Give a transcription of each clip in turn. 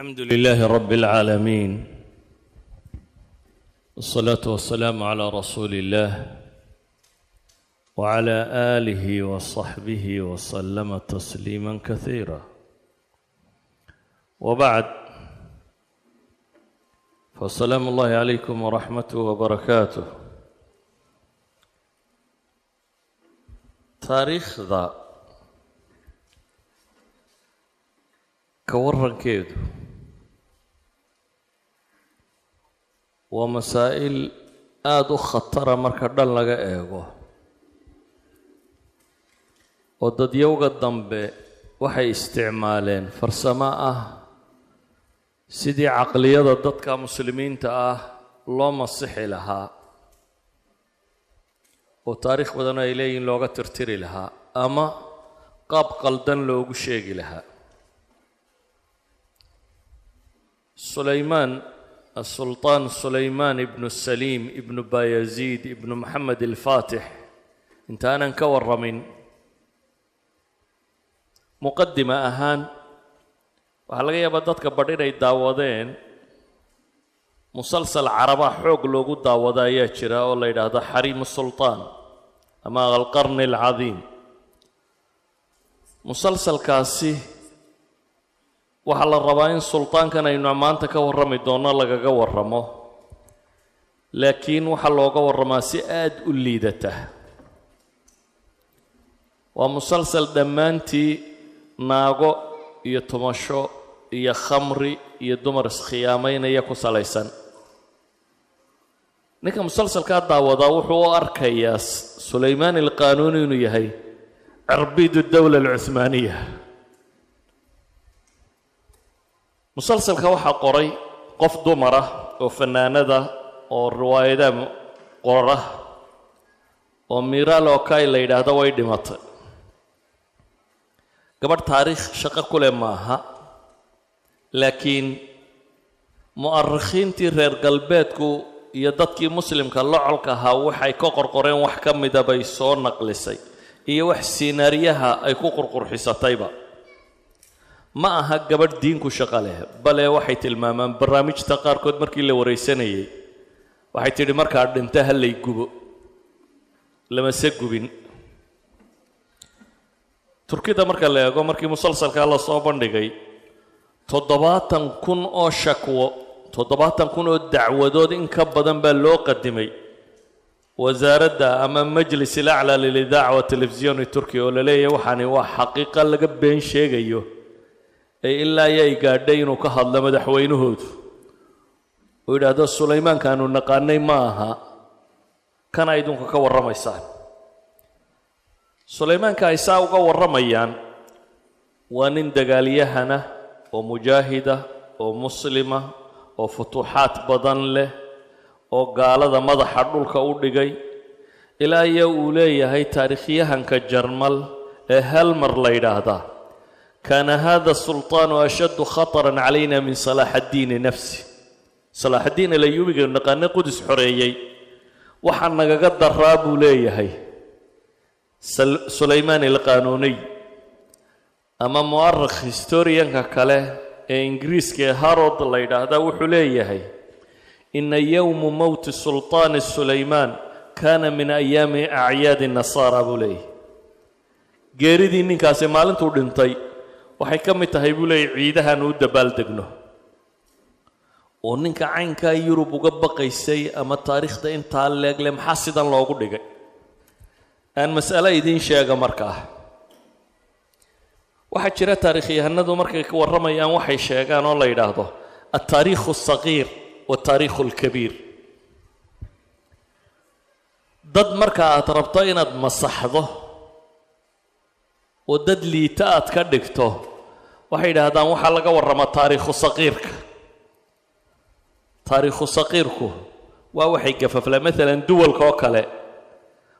الحمد لله رب العالمين والصلاة والسلام على رسول الله وعلى آله وصحبه وسلم تسليما كثيرا وبعد فالسلام الله عليكم ورحمته وبركاته taariikhda ka warankeedu waa masaa'il aada u khatara marka dhan laga eego. Oo dadyowga dambe waxay isticmaaleen farsamo ah sidii caqliyada dadka muslimiinta ah loo masixi lahaa. Oo taariikh badan ay leeyihiin looga tirtiri lahaa ama qaab qaldan loogu sheegi lahaa. Sulaymaan asulطaan sulaymaan ibnu saliim ibnu bayaziid ibnu moxamed alfaatix intaanan ka warramin muqadima ahaan waxaa laga yaabaa dadka badh inay daawadeen musalsal carabaa xoog loogu daawada ayaa jira oo la yidhaahdo xariimu sulطaan ama alqarni alcadiim musalsalkaasi waxaa la rabaa in sulطaankan aynu maanta ka warrami doonno lagaga warramo. Laakiin waxaa looga warramaa si aada u liidata. Waa musalsal dhammaantii naago iyo tumasho iyo khamri iyo dumar iskhiyaamaynaya ku salaysan. Ninka musalsalkaa daawadaa wuxuu u arkayaa sulaymaan alqaanuuni inuu yahay cirbidu dowla alcuhmaaniya musalsalka waxaa qoray qof dumara oo fanaanada oo riwaayadaha qora oo miraal okay la yidhaahdo way dhimatay. Gabadh taariikh shaqo ku leh maaha laakiin mu'arikhiintii reer galbeedku iyo dadkii muslimka locolka ahaa waxay ka qorqoreen wax ka mida bay soo naqlisay iyo wax siinaariyaha ay ku qurqurxisatayba ma aha gabadh diinku shaqo leh. Bale waxay tilmaamaan barnaamijta qaarkood markii la waraysanayay waxay tidhi markaa dhinto ha lay gubo. Lamase gubin. Turkida marka la eego markii musalsalkaa la soo bandhigay toddobaatan kun oo shakwo toddobaatan kun oo dacwadood in ka badan baa loo qadimay. Wasaaradda ama majlis ilaclaa lilidaaca wa telefisiyoni turkiya oo la leeyahay waxaani waa xaqiiqa laga been sheegayo ee ilaa ayay gaadhay inuu ka hadlo madaxweynahoodu. Uu yidhaahdo sulaymaankaanu naqaanay ma aha. Kana idinku ka warramaysaan? Sulaymaanka ay saa uga warramayaan waa nin dagaalyahana oo mujaahida oo muslima oo futuuxaad badan leh oo gaalada madaxa dhulka u dhigay. Ilaa iyo uu leeyahay taariikhyahanka jarmal ee helmer la yidhaahdaa kaana hada sulطaanu ashaddu khaطran calayna min salaax addiini nafsi salaax addiin alayuubiga naqaane qudus xoreeyey waxaa nagaga daraa buu leeyahay sulaymaan alqaanuuniy ama mu'arikh historianka kale ee ingiriiska ee harod la yidhaahdaa wuxuu leeyahay ina yowmu mowti sulطaani sulaymaan kana min ayaami acyaadi nasaara buu leeyahay geeridii ninkaasi maalintuu dhintay waxay ka mid tahay buu leeyahy ciidahan u dabaaldegno oo ninka caynkaa yurub uga baqaysay ama taariikhda intaa leegle maxaa sidan loogu dhigay? Aan mas'alo idiin sheega markaa waxaa jira taarikhyahanadu markay ka warramayaan waxay sheegaan oo la yidhaahdo altaariikhu alsagiir waaltaariikhu alkabiir dad marka aad rabto inaad masaxdo oo dad liita aad ka dhigto waxay yidhaahdaan waxaa laga warramaa taariikhu saqiirka. Taariikhu saqiirku waa waxay gafaflaa. Maalan duwalka oo kale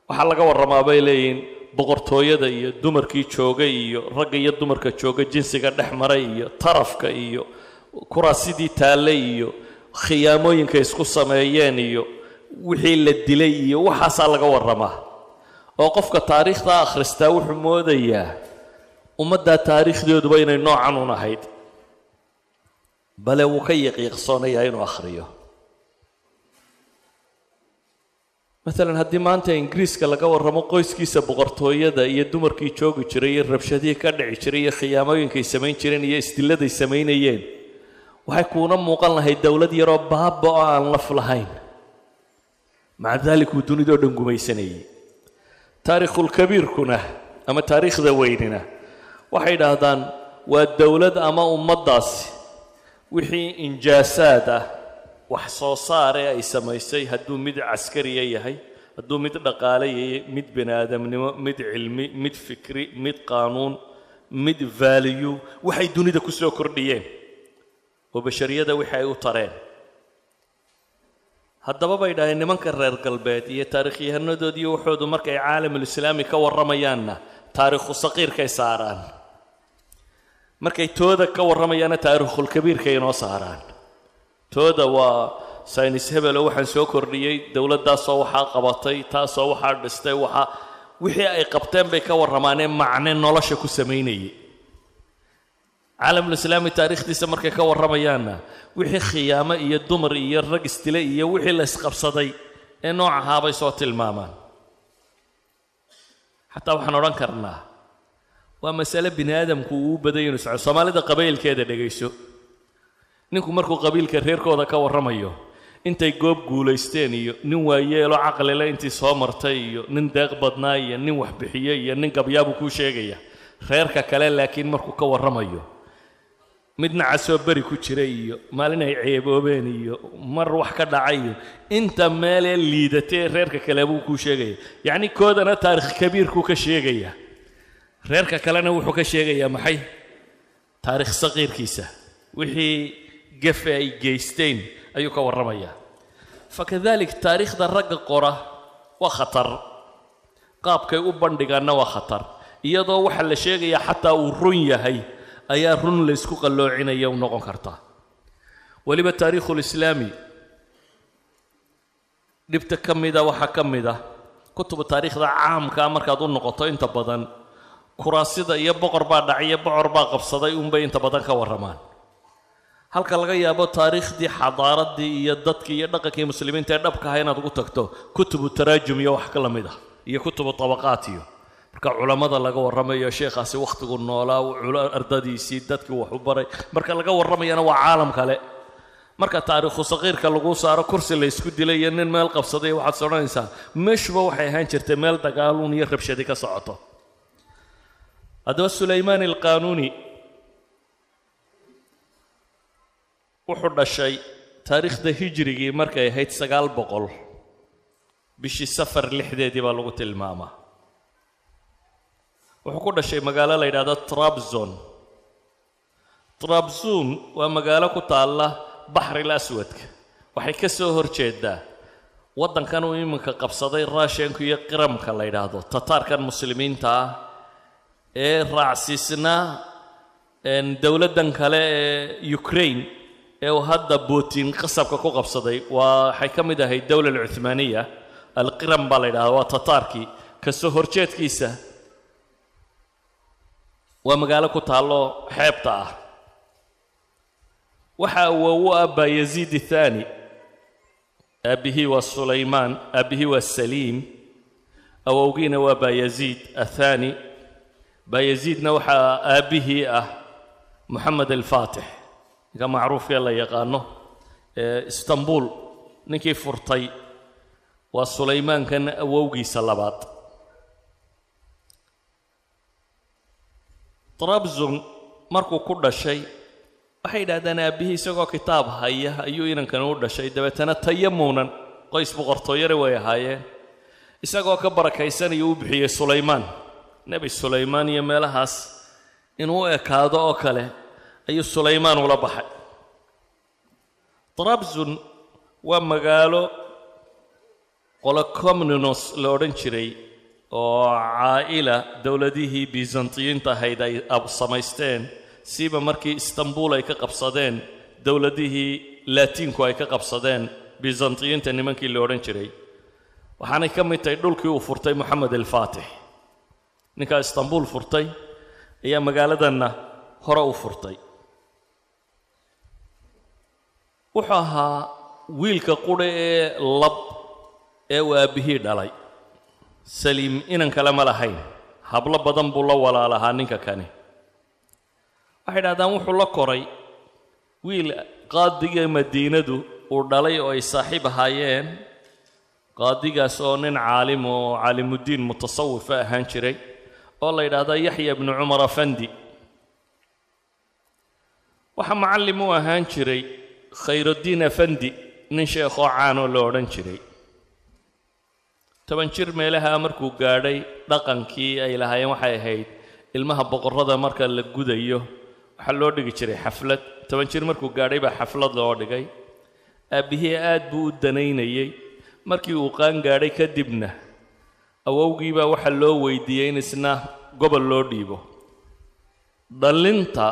waxaa laga warramaa bay leeyihiin boqortooyada iyo dumarkii joogay iyo ragga iyo dumarka jooga jinsiga dhex maray iyo tarafka iyo kuraasidii taallay iyo khiyaamooyinka isku sameeyeen iyo wixii la dilay iyo waxaasaa laga warramaa. Oo qofka taariikhda akhristaa wuxuu moodayaa ummaddaa taariikhdooduba inay noocan un ahayd bale wuu ka yaqiiqsoonayaa inuu akhriyo. Maalan haddii maanta ingiriiska laga warramo qoyskiisa boqortooyada iyo dumarkii joogi jiray iyo rabshadihii ka dhici jiray iyo khiyaamooyinkay samayn jireen iyo isdilladay samaynayeen waxay kuuna muuqan lahayd dowlad yaroo baaba oo aan laf lahayn. Maca daalik uu dunidao dhan gumaysanayay taarikhulkabiirkuna ama taariikhda weynina waxay idhaahdaan waa dowlad ama ummaddaasi wixii injaasaad ah wax soo saare ay samaysay hadduu mid caskariya yahay hadduu mid dhaqaale yahay mid bini aadamnimo mid cilmi mid fikri mid qaanuun mid vaaliyu waxay dunida ku soo kordhiyeen. Oo bashariyada wixii ay u tareen. Haddaba bay dhaheen nimanka reer galbeed iyo taarikhyahannadood iyo waxoodu markay caalamulislaami ka warramayaanna taarikhu saqiirkay saaraan markay tooda ka warramayaanna taarikhulkabiirkay inoo saaraan. Tooda waa saynis hebelo waxaan soo kordhiyey dowladdaasoo waxaa qabatay taasoo waxaa dhistay waxaa wixii ay qabteen bay ka warramaanee macne nolosha ku samaynayay. Caalamulislaami taarikhdiisa markay ka warramayaanna wixii khiyaamo iyo dumar iyo rag isdile iyo wixii la isqabsaday ee nooc ahaabay soo tilmaamaan. Xataa waxaan odhan karnaa waa masale bini aadamku uu u badanya inu socdo. Soomaalida qabaylkeeda dhegayso. Ninku markuu qabiilka reerkooda ka warramayo intay goob guulaysteen iyo nin waayeelo caqlile intii soo martay iyo nin deeq badnaa iyo nin waxbixiye iyo nin gabyaabuu kuu sheegaya. Reerka kale laakiin markuu ka warramayo midna casoo beri ku jira iyo maalin ay ceeboobeen iyo mar wax ka dhacay iyo inta meelee liidatee reerka kale buu kuu sheegaya. Yacni koodana taarikh kabiirkuu ka sheegaya reerka kalena wuxuu ka sheegayaa maxay? Taarikh saqiirkiisa. Wixii gefe ay geysteen ayuu ka warramayaa. Fakadalik taariikhda ragga qora waa khatar. Qaabkay u bandhigaanna waa khatar. Iyadoo waxa la sheegayaa xataa uu run yahay ayaa run laysku qalloocinaya u noqon kartaa weliba taariikhulislaami dhibta ka mida waxaa ka mid ah kutubu taariikhda caamkaa markaad u noqoto inta badan kuraasida iyo boqor baa dhaciyo bocor baa qabsaday unbay inta badan ka warramaan. Halka laga yaabo taariikhdii xadaaraddii iyo dadkii iyo dhaqankii muslimiinta ee dhabka aha inaad ugu tagto kutubu taraajum iyo wax ka la mid ah iyo kutubu tabaqaat iyo. Marka culammada laga warramayo sheekhaasi wakhtigu noolaa ardadiisii dadkii wax u baray. Marka laga warramayana waa caalam kale. Marka taariikhu saqiirka lagu saaro kursi la ysku dilay iyo nin meel qabsaday waxaad odhanaysaa meeshuba waxay ahaan jirtay meel dagaaluun iyo rabshadi ka socoto haddaba sulaymaan alqaanuuni wuxuu dhashay taariikhda hijrigii markay ahayd sagaal boqol. Bishii safar lixdeedii baa lagu tilmaamaa wuxuu ku dhashay magaalo la yidhahdo trabzon trabzon waa magaalo ku taalla baxril aswadka waxay ka soo hor jeedaa waddankan uu iminka qabsaday raashenku iyo qiramka la yidhaahdo tataarkan muslimiinta ah ee raacsiisnaa dowladdan kale ee ukraine ee uu hadda putin qasabka ku qabsaday waa waxay ka mid ahayd dowla alcuthmaaniya alqiram baa la yidhahda waa tataarkii ka soo horjeedkiisa waa magaalo ku taallo xeebta ah. Waxa awoowu ah baa yaziid athaani aabbihii waa sulaymaan aabbihii waa saliim awowgiina waa baayaziid athaani baayaziidna waxaa aabbihii ah moxamed alfaatix ninka macruufkee la yaqaano ee istanbul. Ninkii furtay waa sulaymaankan awowgiisa labaad. Trabzon markuu ku dhashay waxay yidhahdaan aabbihii isagoo kitaab haya ayuu inankani u dhashay. Dabeetana tayamunan qoys boqortooyare way ahaayeen. Isagoo ka barakaysanaya u bixiyey sulaymaan nebi sulaymaan iyo meelahaas inuu ekaado oo kale ayuu sulaymaan ula baxay. Trabzon waa magaalo qolo comninos la odhan jiray oo caa'ila dowladihii byzantiyiinta ahayd ay samaysteen siiba markii istanbul ay ka qabsadeen dowladihii laatiinku ay ka qabsadeen byzantiyiinta nimankii la odhan jiray. Waxaanay ka mid tahay dhulkii uu furtay moxamed alfaatix ninkaa istanbul furtay ayaa magaaladanna hore u furtay. Wuxuu ahaa wiilka qudha ee lab ee uu aabbihii dhalay. Saliim inan kale ma lahayn. Hablo badan buu la walaalahaa ninka kani. Waxay dhahdaan wuxuu la koray wiil qaadiga madiinadu uu dhalay oo ay saaxiib ahaayeen. Qaadigaas oo nin caalim oo caalimuddiin mutasawifa ahaan jiray oo la yidhaahdaa yaxya bnu cumar afandi waxaa macallim u ahaan jiray khayrudiin afandi nin sheekhoo caanoo la odhan jiray. Toban jir meelaha markuu gaadhay dhaqankii ay lahaayeen waxay ahayd ilmaha boqorrada marka la gudayo waxaa loo dhigi jiray xaflad. Toban jir markuu gaadhay baa xaflad loo dhigay. Aabbihii aad buu u danaynayey markii uu qaan gaadhay kadibna awowgiibaa waxaa loo weydiiyey in isna gobol loo dhiibo. Dhallinta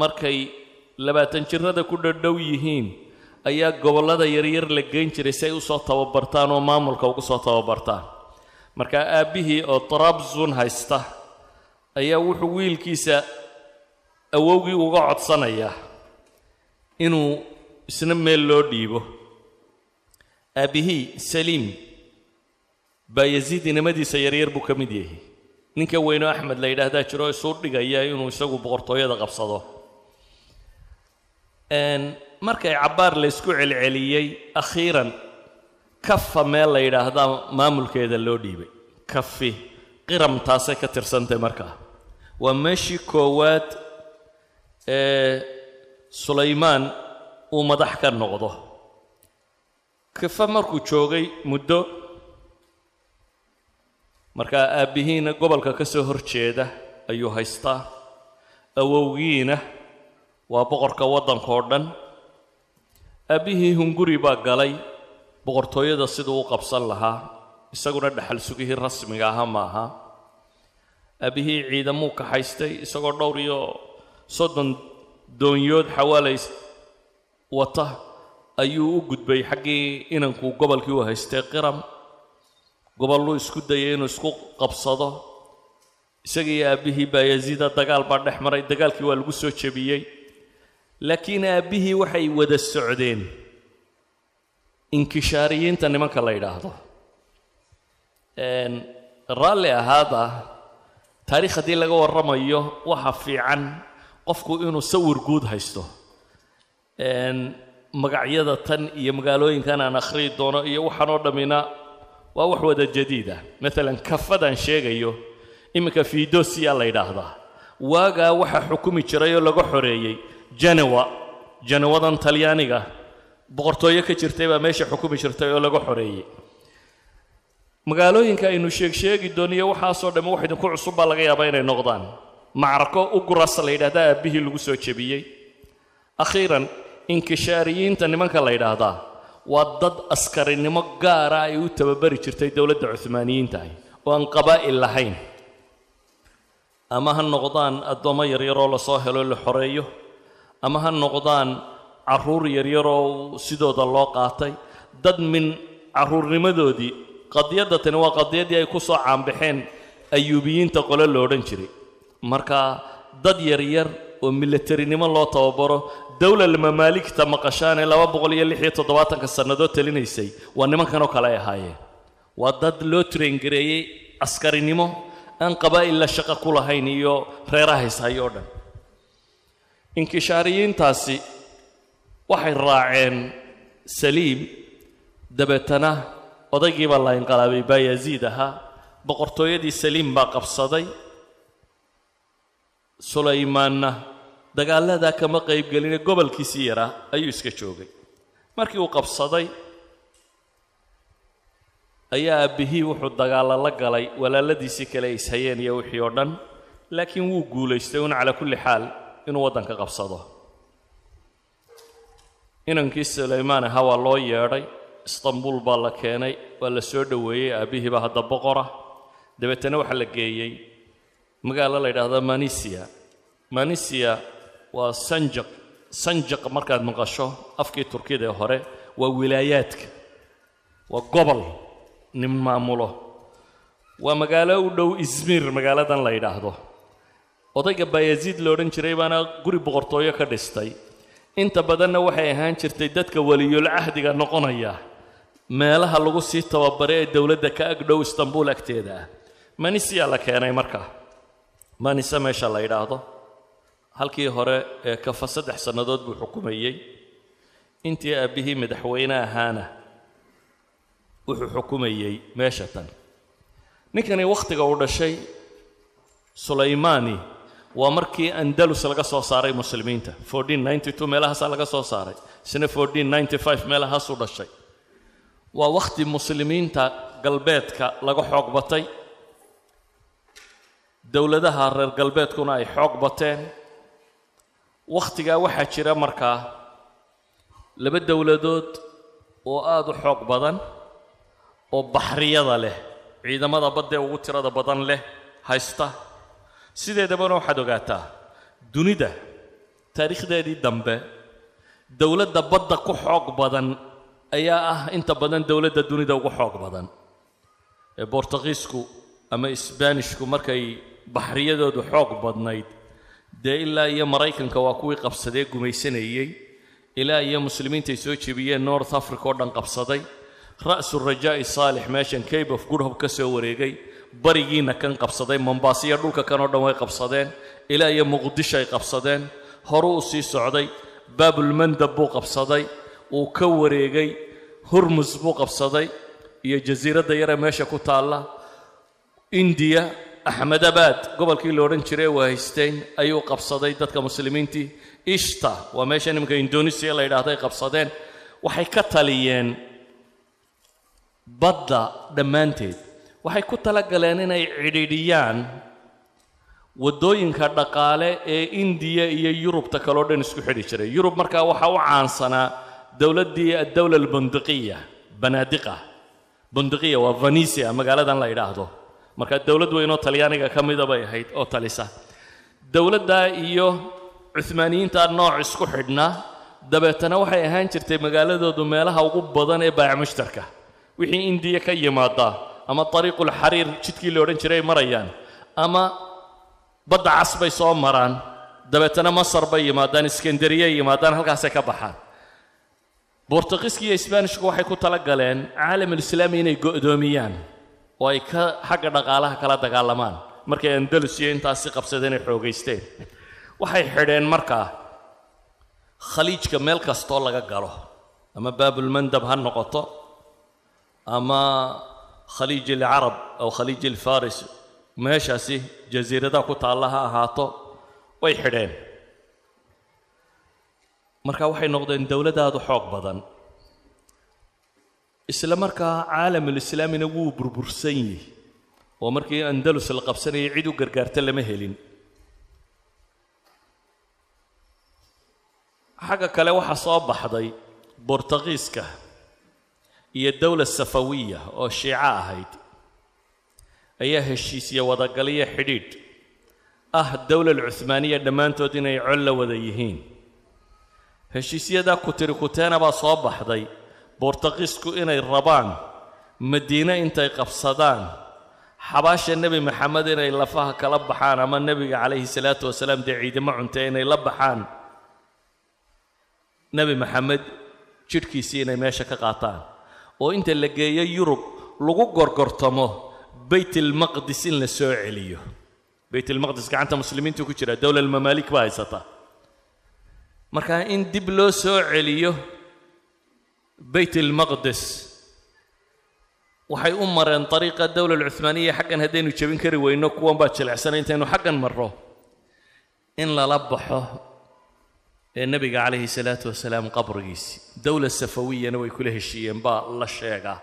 markay labaatan jirrada ku dhadhow yihiin ayaa gobollada yaryar la geyn jiray si ay u soo tababartaan oo maamulka ugu soo tababartaan. Marka aabbihii oo trabzun haysta ayaa wuxuu wiilkiisa awowgii uga codsanayaa inuu isna meel loo dhiibo. Aabbihii saliim baa yasiid inamadiisa yaryar buu ka mid yahay. Ninka weynoo axmed la yidhaahdaa jiro isuu dhigaya inuu isagu boqortooyada qabsado. Markay cabbaar la ysku celceliyey akhiiran kafa meel la yidhaahdaa maamulkeeda loo dhiibay. Kafi qiramtaasay ka tirsantay markaa. Waa meeshii koowaad ee sulaymaan uu madax ka noqdo. Kafa markuu joogay muddo markaa aabbihiina gobolka ka soo hor jeeda ayuu haystaa. Awowgiina waa boqorka waddanka oo dhan. Aabbihii hunguri baa galay boqortooyada siduu u qabsan lahaa isaguna dhaxal sugihii rasmiga aha ma aha aabbihii ciidamuu kaxaystay isagoo dhowr iyo soddon doonyood xawaalays wata ayuu u gudbay xaggii inankuu gobolkii u haystay qiram gobolluu isku dayay inuu isku qabsado. Isagii aabbihii baa yasiida dagaal baa dhex maray dagaalkii waa lagu soo jebiyey. Laakiin aabbihii waxay wada socdeen. Inkishaariyiinta nimanka la yidhaahdo. Raalli ahaada taariikh haddii laga warramayo waxa fiican qofku inuu sawir guud haysto. Magacyada tan iyo magaalooyinkan aan akhriyi doono iyo waxaan oo dhammina waa wax wada jadiid ah. Maalan kafadaan sheegayo iminka fidosia la yidhaahdaa. Waagaa waxaa xukumi jiray oo laga xoreeyey janewa janewadan talyaaniga boqortooyo ka jirtay baa meesha xukumi jirtay oo laga xoreeyey. Magaalooyinka aynu sheegsheegi dooniyo waxaasoo dhamme wax idinku cusub baa laga yaabaa inay noqdaan. Macrako uguras la yidhahdaa aabbihii lagu soo jebiyey. Akhiiran inkishaariyiinta nimanka la yidhaahdaa waa dad askarinimo gaara ay u tababari jirtay dowladda cuhmaaniyiintaah oo aan qabaa'il lahayn. Ama ha noqdaan addoommo yaryaroo la soo helo la xoreeyo ama ha noqdaan carruur yaryaroo sidooda loo qaatay. Dad min carruurnimadoodii qadiyadda tani waa qadiyaddii ay ku soo caanbaxeen ayuubiyiinta qole lo odhan jiray. Marka dad yaryar oo milatarinimo loo tababaro dowla mamaaligta maqashaan ee laba boqol iyo lix iyo toddobaatanka sannadood talinaysay waa nimankanoo kale ay ahaayeen waa dad loo traengareeyey askarinimo aan qabaa'il la shaqo ku lahayn iyo reerahays hayo o dhan. Inkishaariyiintaasi waxay raaceen saliim dabeetana odaygiibaa la inqalaabay baa yaziid ahaa. Boqortooyadii saliim baa qabsaday. Sulaymaanna dagaaladaa kama qaybgeline gobolkiisii yaraa ayuu iska joogay. Markii uu qabsaday ayaa aabbihii wuxuu dagaalla la galay walaaladiisii kale ay ishayeen iyo wixii oo dhan laakiin wuu guulaystay un calaa kulli xaal inuu waddanka qabsado. Inankii sulaymaan ahaa waa loo yeedhay istanbuul baa la keenay waa la soo dhoweeyey aabbihii baa hadda boqora. Dabeetana waxaa la geeyey magaalo la yidhaahdo manisia manisia waa sanjaq. Sanjaq markaad maqasho afkii turkida ee hore waa wilaayaadka. Waa gobol nin maamulo. Waa magaalo u dhow izmiir magaaladan la yidhaahdo. Odayga bayaziid la odhan jiray baana guri boqortooyo ka dhistay. Inta badanna waxay ahaan jirtay dadka weliyul cahdiga noqonaya. Meelaha lagu sii tababara ee dowladda ka agdhow istanbul agteeda. Ah manisiyaa la keenay markaa manise meesha la yidhaahdo halkii hore ee kafa saddex sannadood buu xukumayey. Intii aabbihii madaxweyne ahaana wuxuu xukumayey meesha tan. Ninkani wakhtiga uu dhashay sulaymaani waa markii andalus laga soo saaray muslimiinta. meelahaasaa laga soo saaray. Isna meelahaasuu dhashay. Waa wakhti muslimiinta galbeedka laga xoog batay. Dowladaha reer galbeedkuna ay xoog bateen wakhtigaa waxaa jira markaa laba dowladood oo aada u xoog badan oo baxriyada leh ciidamada baddee ugu tirada badan leh haysta. Sideedabana waxaad ogaataa dunida taariikhdeedii dambe dowladda badda ku xoog badan ayaa ah inta badan dowladda dunida ugu xoog badan. Ee bortugiisku ama isbaanishku markay baxriyadoodu xoog badnayd dee ilaa iyo maraykanka waa kuwii qabsadee gumaysanayey. Ilaa iyo muslimiintay soo jebiyeen north africa oo dhan qabsaday. Ra'su rajaa'i saalix meeshan cabe of hope ka soo wareegay. Barigiina kan qabsaday mombaasiyo dhulka kan oo dhan way qabsadeen. Ilaa iyo muqdisho ay qabsadeen. Horu u sii socday baabulmandab buu qabsaday uu ka wareegay hurmus buu qabsaday iyo jasiiradda yare meesha ku taalla indiya axmedabad gobolkii la odhan jiray waa haysteen ayuu qabsaday dadka muslimiintii ishta waa meesha nimanka indonesiya la yidhaahdo ay qabsadeen. Waxay ka taliyeen badda dhammaanteed. Waxay ku tala galeen inay cidhiidhiyaan waddooyinka dhaqaale ee indiya iyo yurubta kaleo dhan isku xidhi jiray. Yurub markaa waxaa u caansanaa dowladdii addowla albundiqiya banaadiqa bundiqiya waa venisia magaaladan la yidhaahdo marka dowlad weynoo talyaaniga ka mida bay ahayd oo talisa. Dowladdaa iyo cuhmaaniyiinta nooc isku xidhnaa dabeetana waxay ahaan jirtay magaaladoodu meelaha ugu badan ee baayac mushtarka. Wixii indiya ka yimaada ama ariiqulxariir jidkii la odhan jiray ay marayaan ama badda cas bay soo maraan dabeetana masar bay yimaadaan iskandariya yimaadaan halkaasay ka baxaan. Bortugiiska iyo isbaanishku waxay ku tala galeen caalamulislaami inay go'doomiyaan oo ay ka xagga dhaqaalaha kala dagaalamaan. Markay andalus iyo intaasi qabsadeen ay xoogaysteen waxay xidheen markaa khaliijka meel kastoo laga galo. Ama baabulmandab ha noqoto ama khaliij alcarab aw khaliij alfaris meeshaasi jasiiradaha ku taalla ha ahaato way xidheen. Marka waxay noqdeen dowladaadu xoog badan isla markaa caalamulislaamina wuu burbursan yihi oo markii andalus la qabsanayay cid u gargaarta lama helin. Xagga kale waxaa soo baxday bortugiiska iyo dowla safawiya oo shiico ahayd. Ayaa heshiisya wadagaliya xidhiidh ah dowlal cuhmaaniya dhammaantood inay col la wada yihiin. Heshiisyadaa kutiri kuteena baa soo baxday bortugiisku inay rabaan madiine intay qabsadaan xabaasha nebi maxamed inay lafaha kala baxaan ama nebiga calayhi salaatu wasalaam dee ciidamo cuntee inay la baxaan nebi maxamed jidhkiisii inay meesha ka qaataan. Oo inta la geeyo yurub lagu gorgortamo baytalmaqdis in la soo celiyo. Baytalmaqdis gacanta muslimiintu ku jira dowla almamaalik baa haysata. Marka in dib loo soo celiyo baytalmaqdis waxay u mareen dariiqa dowla alcuhmaaniya xaggan haddaynu jebin kari weyno kuwan baa jilecsanay intaynu xaggan marro. In lala baxo ee nebiga calayhi salaatu wasalaam qabrigiisii dowla safawiyana way kula heshiiyeen baa la sheegaa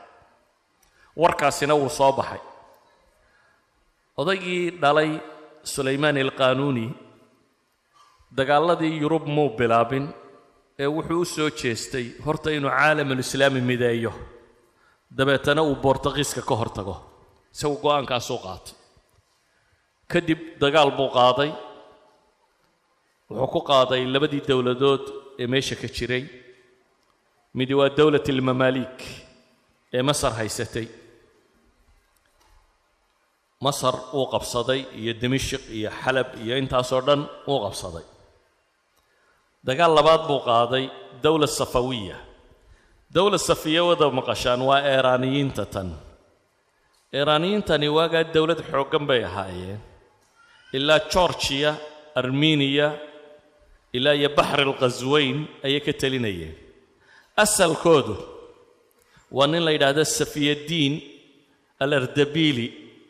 warkaasina wuu soo baxay. Odaygii dhalay sulaymaan alqaanuuni dagaalladii yurub muu bilaabin ee wuxuu u soo jeestay horta inuu caalamulislaami mideeyo. Dabeetana uu bortugiiska ka hor tago isagu go'aankaasuu qaatay. Kadib dagaal buu qaaday. Wuxuu ku qaaday labadii dowladood ee meesha ka jiray. Midi waa dowlat almamaalik ee masar haysatay. Masar uu qabsaday iyo dimashik iyo xalab iyo intaasoo dhan uu qabsaday dagaal labaad buu qaaday dowla safawiya. Dowla safiya wada maqashaan waa eeraaniyiinta tan. Eeraaniyiintani waagaa dowlad xooggan bay ahaayeen. Ilaa georgiya armeniya ilaa iyo baxri alkhasweyn ayay ka telinayeen. Asalkoodu waa nin la yidhaahdo safiyaddiin alardabili.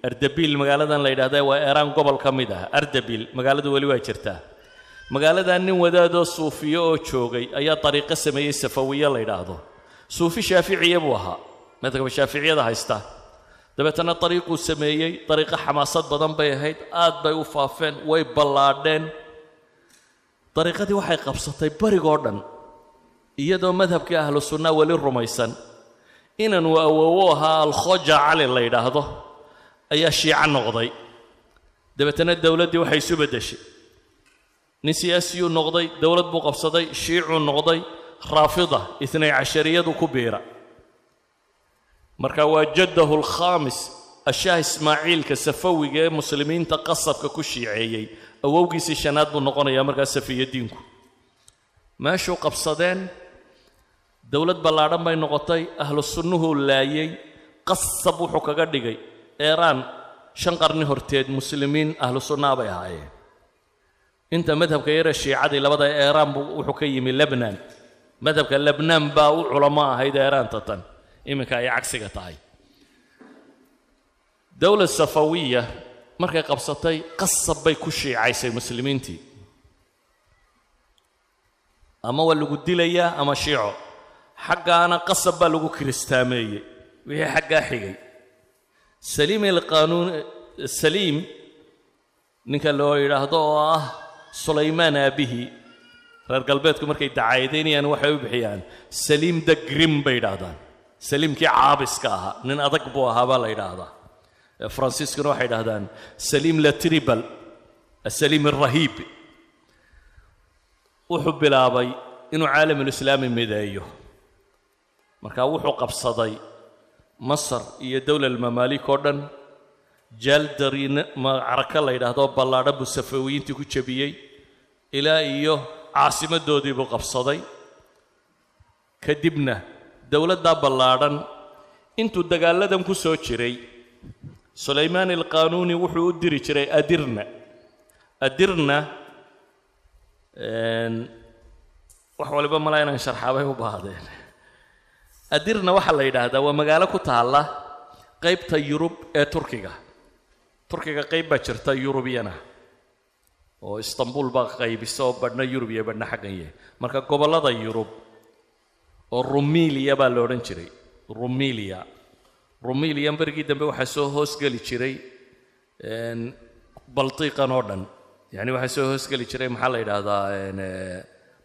Ardabil magaaladan la yidhahda waa eeraan gobol ka mid ah. Ardabil magaaladu weli waa jirtaa magaaladaa nin wadaadoo suufiyo oo joogay ayaa dariiqo sameeyey safawiye la yidhaahdo. Suufi shaaficiya buu ahaa. Madhaba shaaficiyada haysta. Dabeetana dariiquu sameeyey dariiqo xamaasad badan bay ahayd aad bay u faafeen way ballaadheen. Dariiqadii waxay qabsatay barigoo dhan iyadoo madhabkii ahlu sunnaa weli rumaysan. Inanuu awoowo ahaa alkhoja cali la yidhaahdo ayaa shiico noqday. Dabeetana dowladdii waxay isu beddeshay nin siyaasiyuu noqday dowlad buu qabsaday shiicuu noqday raafida itnay cashariyadu ku biira. Marka waa jaddahu alkhaamis ashaah ismaaciilka safawiga ee muslimiinta qasabka ku shiiceeyey awowgiisii shanaad buu noqonayaa markaa safiyadiinku meeshuu qabsadeen dowlad ballaadhan bay noqotay ahlu sunnuhuu laayey qasab wuxuu kaga dhigay. Eeraan shan qarni horteed muslimiin ahlu sunnaa bay ahaayeen inta madhabka yare shiicadii labada eeraan buu wuxuu ka yimi lebnan. Madhabka lebnaan baa u culamo ahayd eeraanta tan. Iminka ay cagsiga tahay. Dowlad safawiya markay qabsatay qasab bay ku shiicaysay muslimiintii. Ama waa lagu dilayaa ama shiico. Xaggaana qasab baa lagu kiristaameeyey wixii xaggaa xigay. Saliim alqaanuun saliim ninka loo yidhaahdo oo ah sulaymaan aabbihi reer galbeedku markay dacaayadaynayaan waxay u bixiyaan saliim the grim bay yidhaahdaan saliimkii caabiska ahaa nin adag buu ahaa baa la yidhaahdaa. Faransiiskuna waxay yidhahdaan saliim la tribal asaliim alrahiib wuxuu bilaabay inuu caalamulislaami mideeyo. Marka wuxuu qabsaday masar iyo dowla almamaalik oo dhan jaaldari macraka la yidhaahdo ballaadhan buu safawiyiintii ku jebiyey. Ilaa iyo caasimadoodii buu qabsaday. Kadibna dowladdaa ballaadhan intuu dagaalladan ku soo jiray sulaymaan alqaanuuni wuxuu u diri jiray adirna. Adirna wax waliba malaa inaan sharxaabay u baahdeen adirna waxaa la yidhaahdaa waa magaalo ku taalla qaybta yurub ee turkiga turkiga qayb baa jirta yurubiyana. Oo istanbul baa qaybisa badhna yurub iyo badhna xaggan yahay. Marka gobollada yurub oo rumiliya baa la odhan jiray. Rumiliya rumiliya berigii dambe waxaa soo hoosgeli jiray baltiiqan oo dhan. Yacni waxaa soo hoosgeli jiray maxaa la yidhaahdaa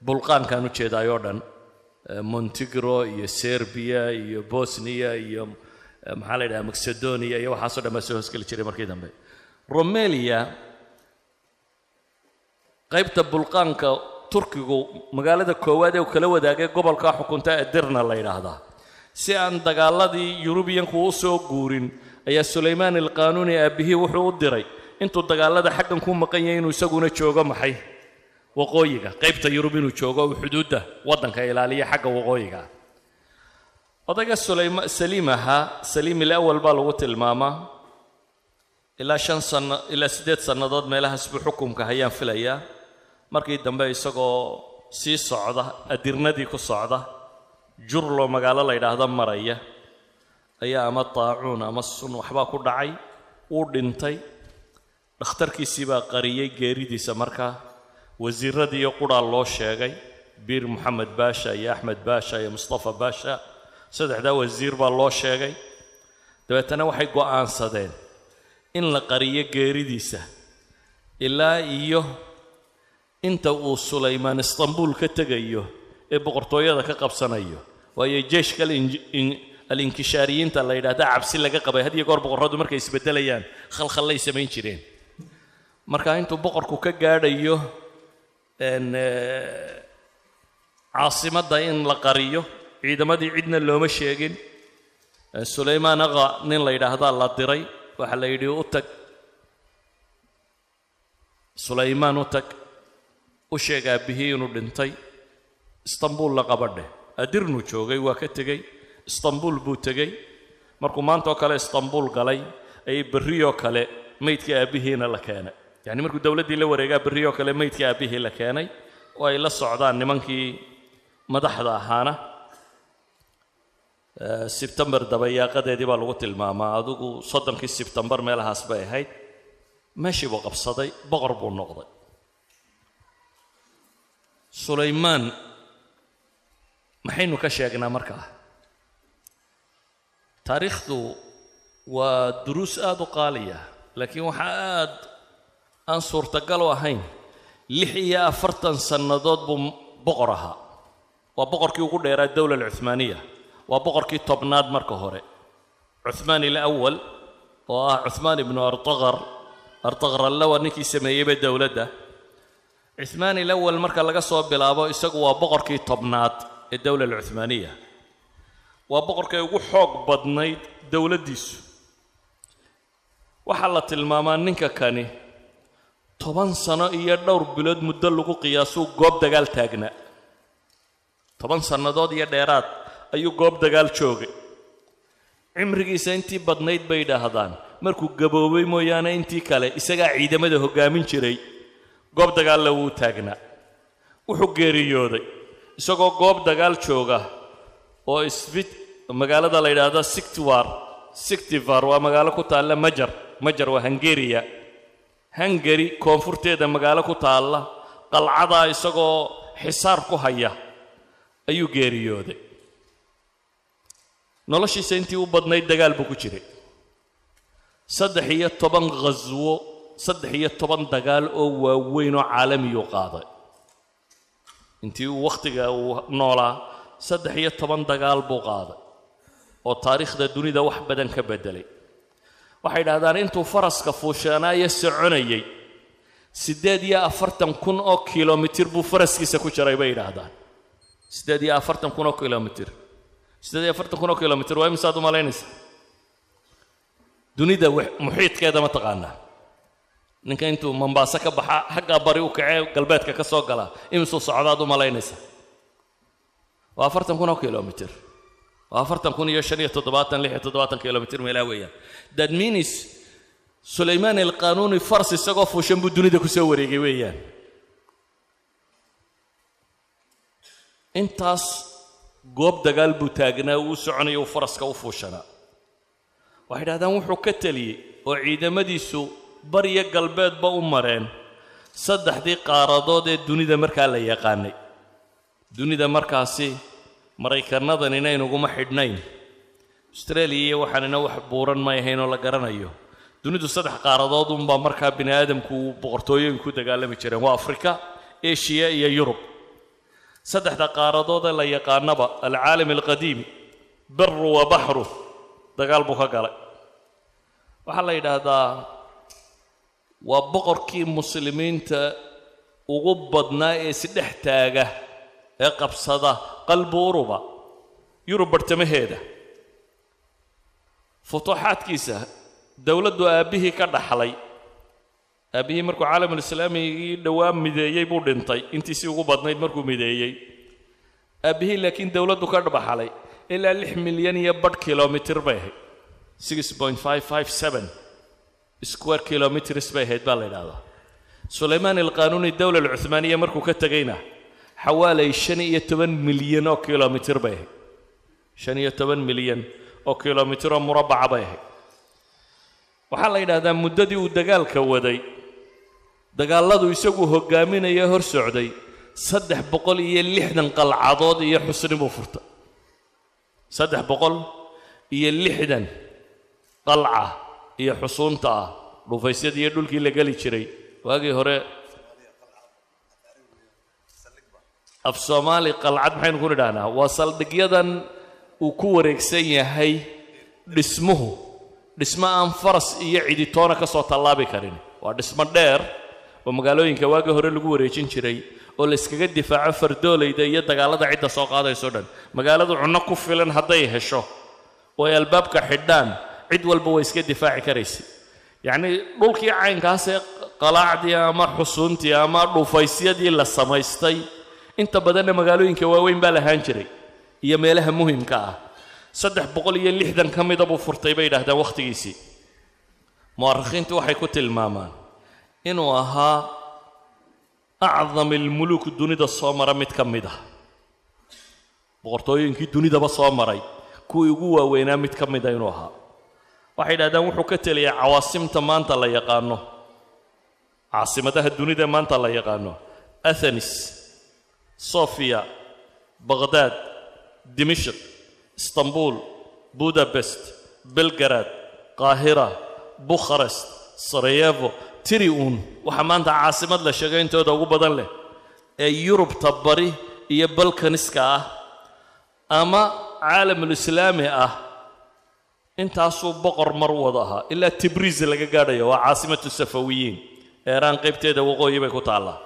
bulqaankan u jeedaay oo dhan. Montigro iyo serbiya iyo bosniya iyo maxaa la yidhaha macedonia iyo waxaasoo dhan baa soo hoosgeli jiray markii dambe. Romelia qaybta bulqaanka turkigu magaalada koowaad ee uu kala wadaagay gobolka xukunta edirna la yidhaahdaa. Si aan dagaaladii yurubiyanku u soo guurin ayaa sulaymaan alqaanuuni aabbihii wuxuu u diray intuu dagaalada xaggan ku maqan yahay inuu isaguna joogo maxay? Waqooyiga qaybta yurub inuu joogo uu xuduudda waddanka ilaaliya xagga waqooyiga odayga sulayma saliim ahaa saliim ilawal baa lagu tilmaamaa ilaa shan sanno ilaa siddeed sannadood meelahaas buu xukumka hayaan filayaa markii dambe isagoo sii socda adirnadii ku socda jurlo magaalo la yidhaahdo maraya. Ayaa ama daacuun ama sun waxbaa ku dhacay wuu dhintay. Dhakhtarkiisii baa qariyey geeridiisa markaa wasiiradiiyo qudhaa loo sheegay. Biir moxamed baasha iyo axmed baasha iyo mustafa baasha saddexdaa wasiir baa loo sheegay. Dabeetana waxay go'aansadeen in la qariyo geeridiisa ilaa iyo inta uu sulaymaan istanbuul ka tegayo ee boqortooyada ka qabsanayo. Waayo jeeshka alinkishaariyiinta la yidhahda cabsi laga qabay had iyo goor boqorradu markay isbeddelayaan khalkhallay samayn jireen. Marka intuu boqorku ka gaadhayo caasimadda in la qariyo ciidamadii cidna looma sheegin. Sulaymaan aqa nin la yidhaahdaa la diray waxaa la yidhi u tag. Sulaymaan u tag. U sheeg aabbihii inuu dhintay. Istanbuul la qabadheh adirnu joogay waa ka tegey. Istanbuul buu tegey. Markuu maanta oo kale istanbuul galay ayay berriyoo kale meydkii aabbihiina la keenay. Yacni markuu dowladdii la wareegaa berriyoo kale meydkii aabbihii la keenay oo ay la socdaan nimankii madaxda ahaana sebtembar dabayaaqadeedii baa lagu tilmaamaa. Adigu soddonkii sebtembar meelahaas bay ahayd. Meeshii buu qabsaday boqor buu noqday. Sulaymaan maxaynu ka sheegnaa markaa? Taariikhdu waa duruus aada u qaaliya laakiin waxaa aad aan suurtagal u ahayn. Lix iyo afartan sannadood buu boqor ahaa. Waa boqorkii ugu dheeraa dowla alcuhmaaniya waa boqorkii tobnaad marka hore. Cuhmaan ilawal oo ah cuhmaan ibnu artaqar. Artaqar allawa ninkii sameeyeyba dowladda. Cuhmaan ilawal marka laga soo bilaabo isagu waa boqorkii tobnaad ee dowla alcuhmaaniya waa boqorkay ugu xoog badnayd dowladdiisu. Waxaa la tilmaamaa ninka kani toban sano iyo dhowr bilood muddo lagu qiyaasuu goob dagaal taagnaa toban sannadood iyo dheeraad ayuu goob dagaal joogay. Cimrigiisa intii badnayd bay idhaahdaan. Markuu gaboobay mooyaane intii kale isagaa ciidamada hoggaamin jiray. Goob dagaalla wuu taagnaa. Wuxuu geeriyooday. Isagoo goob dagaal jooga oo isbit magaalada la yidhaahdo sictiwar sictivar waa magaalo ku taalla majar. Majar waa hungariya hungari koonfurteeda magaalo ku taalla qalcadaa isagoo xisaar ku haya ayuu geeriyooday noloshiisa intii u badnayd dagaal buu ku jiray. Saddex iyo toban khaswo saddex iyo toban dagaal oo waaweyn oo caalamiyuu qaaday. Intii uu wakhtiga uu noolaa saddex iyo toban dagaal buu qaaday oo taariikhda dunida wax badan ka beddelay. Waxay idhahdaan intuu faraska fuushanaayo soconayay siddeed iyo afartan kun oo kilomitir buu faraskiisa ku jiray bay yidhaahdaan siddeed iyo afartan kun oo kilomitir siddeed iyo afartan kun oo kilomitir waa imisaad u dunida muxiidkeeda ma taqaanaa. Ninka intuu mombaaso ka baxa xaggaa bari u kacee galbeedka ka soo gala imisuu socdaad u waa afartan kun oo kilomitir waa afartan kun iyo shan iyo toddobaatan lix iyo toddobaatan kilomitir meelaa weeyaan. That means sulaymaan alqanuuni fars isagoo fuushan buu dunida ku soo wareegay weeyaan. Intaas goob dagaal buu taagnaa uu soconaya uu faraska u fuushanaa. Waxay dhahdaan wuxuu ka teliyey oo ciidamadiisu bariyo galbeedba u mareen. Saddexdii qaaradood ee dunida markaa la yaqaanay. Dunida markaasi maraykannadan inaynuguma xidhnayn. Austraeliya iyo waxaanina wax buuran may ahayn oo la garanayo. Dunidu saddex qaaradood unbaa markaa bini aadamku boqortooyooyin ku dagaalami jireen. Waa afrika eshiya iyo yurub saddexda qaaradood ee la yaqaanaba alcaalam alqadiimi baru wa baxru dagaal buu ka galay. Waxaa la yidhaahdaa waa boqorkii muslimiinta ugu badnaa ee isdhex taaga ee qabsada qalbi uruba yurub bartamaheeda. Futuuxaadkiisa dowladdu aabbihii ka dhaxlay aabbihii markuu caalamulislaamigii dhowaa mideeyey buu dhintay intiisii ugu badnayd markuu mideeyey. Aabbihii laakiin dowladdu ka dhaxlay ilaa lix milyan iyo badh kilomitir bay ahayd. Six point five five seven square kilometers bay ahayd baa la yidhahdaa sulaymaan alqanuuni dowla alcuhmaaniya markuu ka tegayna xawaalay shan iyo toban milyan oo kilomitir bay ahayd. Shan iyo toban milyan oo kilomitir oo murabbaca bay ahayd. Waxaa la yidhaahdaa muddadii uu dagaalka waday dagaalladu isagu hoggaaminaya hor socday saddex boqol iyo lixdan qalcadood iyo xusni buu furtay saddex boqol iyo lixdan qalca iyo xusuunta ah dhufaysyadii iyo dhulkii la geli jiray. Waagii hore af soomaali qalcad maxaynu ku nidhahnaa waa saldhigyadan uu ku wareegsan yahay dhismuhu dhismo aan faras iyo ciditoona ka soo tallaabi karin. Waa dhismo dheer oo magaalooyinka waagii hore lagu wareejin jiray oo layskaga difaaco fardoolayda iyo dagaallada cidda soo qaadayso dhan. Magaaladu cunno ku filan hadday hesho oo ay albaabka xidhaan cid walba way iska difaaci karaysa yacnii dhulkii caynkaasee qalaacdii ama xusuuntii ama dhufaysyadii la samaystay inta badanna magaalooyinka waaweyn baa lahaan jiray iyo meelaha muhimka ah. Saddex boqol iyo lixdan ka mida buu furtay bay yidhahdaan wakhtigiisii. Mu'arikhiintu waxay ku tilmaamaan inuu ahaa acdam ilmuluuk dunida soo mara mid ka mid ah. Boqortooyinkii dunidaba soo maray kuwii ugu waaweynaa mid ka mida inuu ahaa. Waxay yidhahdaan wuxuu ka teliyay cawaasimta maanta la yaqaano. Caasimadaha dunida maanta la yaqaano. Athenis sofia baqhdaad dimishk istanbul budabest belgarad qaahira bukharest sarayevo tiri uun waxaa maanta caasimad la sheegay intooda ugu badan leh ee yurubta bari iyo balkaniska ah ama caalamulislaami ah intaasuu boqor mar wada ahaa. Ilaa tibriis laga gaadhayo waa caasimatu safawiyiin. Eeraan qaybteeda waqooyi bay ku taallaa.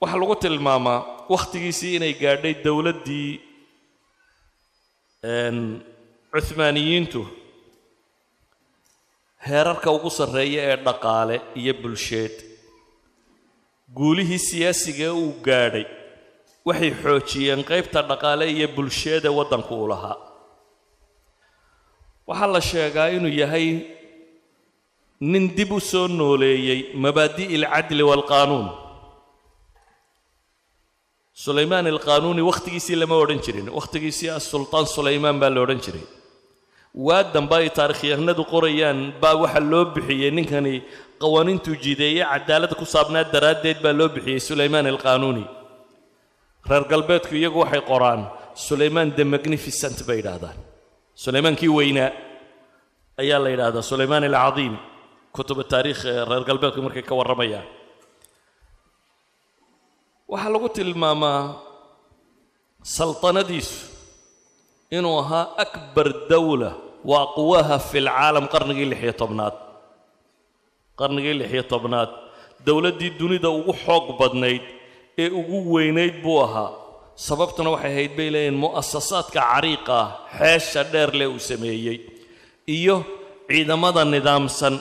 Waxaa lagu tilmaamaa wakhtigiisii inay gaadhay dowladdii cuhmaaniyiintu heerarka ugu sarreeya ee dhaqaale iyo bulsheed. Guulihii siyaasiga ee uu gaadhay waxay xoojiyeen qaybta dhaqaale iyo bulsheed ee waddanku u lahaa. Waxaa la sheegaa inuu yahay nin dib u soo nooleeyey mabaadi'i alcadli waalqaanuun sulaymaan alqaanuuni wakhtigiisii lama odhan jirin wakhtigiisii asultaan sulaymaan baa la odhan jiray waa dambe ay taarikhyahanadu qorayaan baa waxaa loo bixiyey ninkani qawaaniintuu jideeye cadaalad ku saabnaa daraaddeed baa loo bixiyey sulaymaan alqaanuuni reer galbeedku iyagu waxay qoraan sulaymaan the magnificent bay yidhaahdaan. Sulaymaankii weynaa ayaa la yidhaahdaa sulaymaan alcadiim kutuba taariikh ee reer galbeedku markay ka warramayaan. Waxaa lagu tilmaamaa saltanadiisu inuu ahaa akbar dawla wa aqwaha fi lcaalam qarnigii lixiyo tobnaad. Qarnigii lixiyo tobnaad dowladdii dunida ugu xoog badnayd ee ugu weynayd buu ahaa. Sababtuna waxay ahayd bay leeyihiin mu'asasaadka cariiqa ah xeesha dheer leh uu sameeyey iyo ciidamada nidaamsan.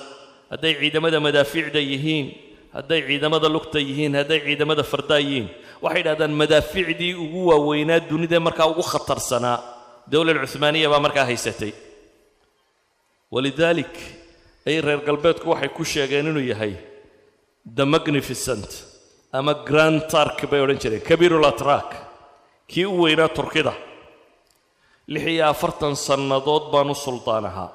Hadday ciidamada madaafiicda yihiin hadday ciidamada lugta yihiin hadday ciidamada fardaa yihiin waxay yidhahdaan madaafiicdii ugu waaweynaa dunida markaa ugu khatarsanaa dowlad cuhmaaniya baa markaa haysatay. Walidaalik ay reer galbeedku waxay ku sheegeen inuu yahay the magnificent ama grand tark bay odhan jireen. Kabiirul atrak kii u weynaa turkida. Lix iyo afartan sannadood baanu suldaan ahaa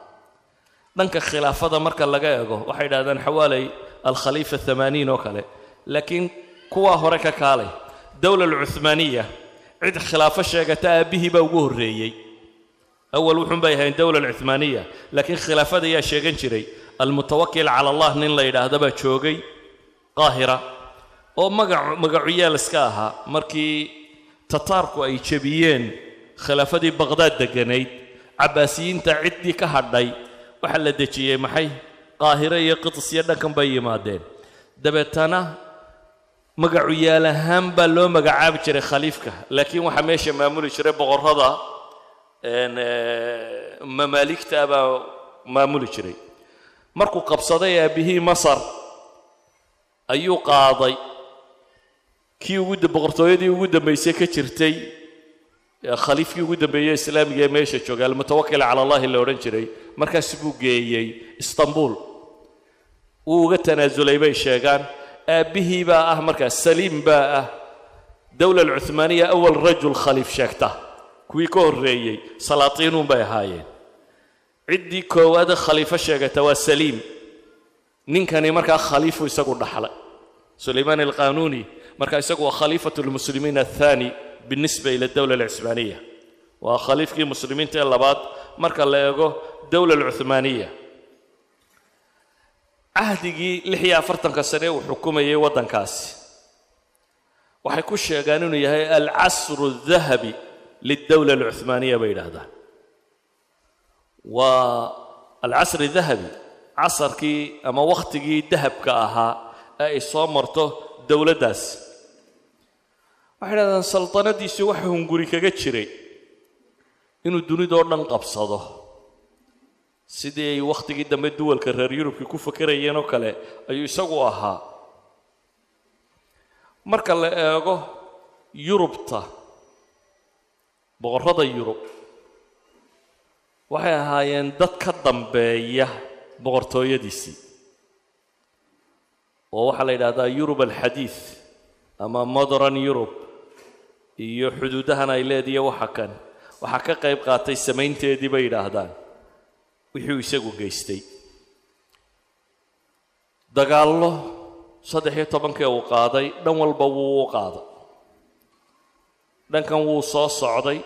dhanka khilaafada marka laga eego waxay yidhahdaan xawaalay alkhaliifa amaaniin oo kale. Laakiin kuwaa hore ka kaalay dowla alcuhmaaniya cid khilaafo sheegata aabbihii baa ugu horreeyey awal wuxuun bay ahayn dowla alcuhmaaniya laakiin khilaafada ayaa sheegan jiray. Almutawakil cala allah nin la yidhaahda baa joogay qaahira oo magac magacuyaal iska ahaa. Markii tataarku ay jebiyeen khilaafadii baqhdaad degganayd cabbaasiyiinta ciddii ka hadhay waxaa la dejiyey maxay? Qaahiro iyo qidis iyo dhankan bay yimaadeen. Dabeetana magacuyaal ahaan baa loo magacaabi jiray khaliifka. Laakiin waxaa meesha maamuli jiray boqorrada mamaaligta baa maamuli jiray. Markuu qabsaday aabbihii masar ayuu qaaday. Kii ugu boqortooyadii ugu dambaysay ka jirtay khaliifkii ugu dambeeyey islaamiga ee meesha joogay almutawakil cala allahi la odhan jiray. Markaas buu geeyey istanbul. Wuu uga tanaasulay bay sheegaan. Aabbihii baa ah markaas saliim baa ah. Dowla alcuhmaaniya awal rajul khaliif sheegta kuwii ka horreeyey salaatiinuun bay ahaayeen ciddii koowaada khaliifo sheegata waa saliim ninkani markaa khaliifu isagu dhaxlay. Sulaymaan alqanuuni markaa isagu waa khaliifatu lmuslimiin athani binisba ila dowla alcuhmaaniya waa khaliifkii muslimiinta ee labaad marka la eego dowla alcuhmaaniya cahdigii lix iyo afartanka sane uu xukumayay waddankaasi. Waxay ku sheegaan inuu yahay alcasru dahabi lildowla alcuhmaaniya bay yidhaahdaan waa alcasri dahabi casarkii ama wakhtigii dahabka ahaa ee ay soo marto dowladdaasi waxay dhahdaan saltanadiisii waxa hunguri kaga jiray inuu dunidoo dhan qabsado sidii ay wakhtigii dambe duwalka reer yurubkii ku fakerayeen oo kale ayuu isagu ahaa marka la eego yurubta boqorrada yurub. Waxay ahaayeen dad ka dambeeya boqortooyadiisii oo waxaa la yidhaahdaa yurub alxadiid ama modern yurub iyo xuduudahan ay leediya waxa kan. Waxaa ka qayb qaatay samaynteedii bay yidhaahdaan. Wixii uu isagu geystay. Dagaallo saddex iyo tobankii uu qaaday dhan walba wuu u qaaday. Dhankan wuu soo socday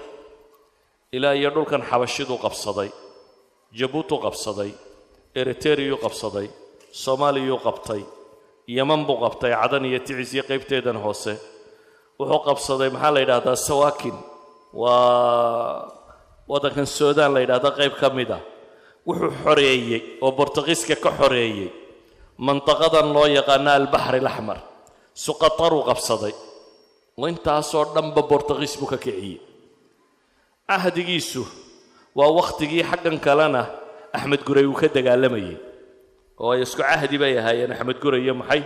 ilaa iyo dhulkan xabashiduu qabsaday jabuutuu qabsaday eriteriyuu qabsaday soomaaliyuu qabtay yeman buu qabtay cadan iyo ticis iyo qaybteedan hoose. Wuxuu qabsaday maxaa la yidhahdaa sawaakin waa waddankan suudaan la yidhahda qayb ka mid a wuxuu xoreeyey oo bortugiiska ka xoreeyey mantaqadan loo yaqaano albaxri alaxmar suqataruu qabsaday. Oo intaasoo dhanba bortugiis buu ka kiciyey cahdigiisu waa wakhtigii xaggan kalena axmed guray uu ka dagaalamayey oo ay isku cahdi bay ahaayeen axmed guray iyo maxay?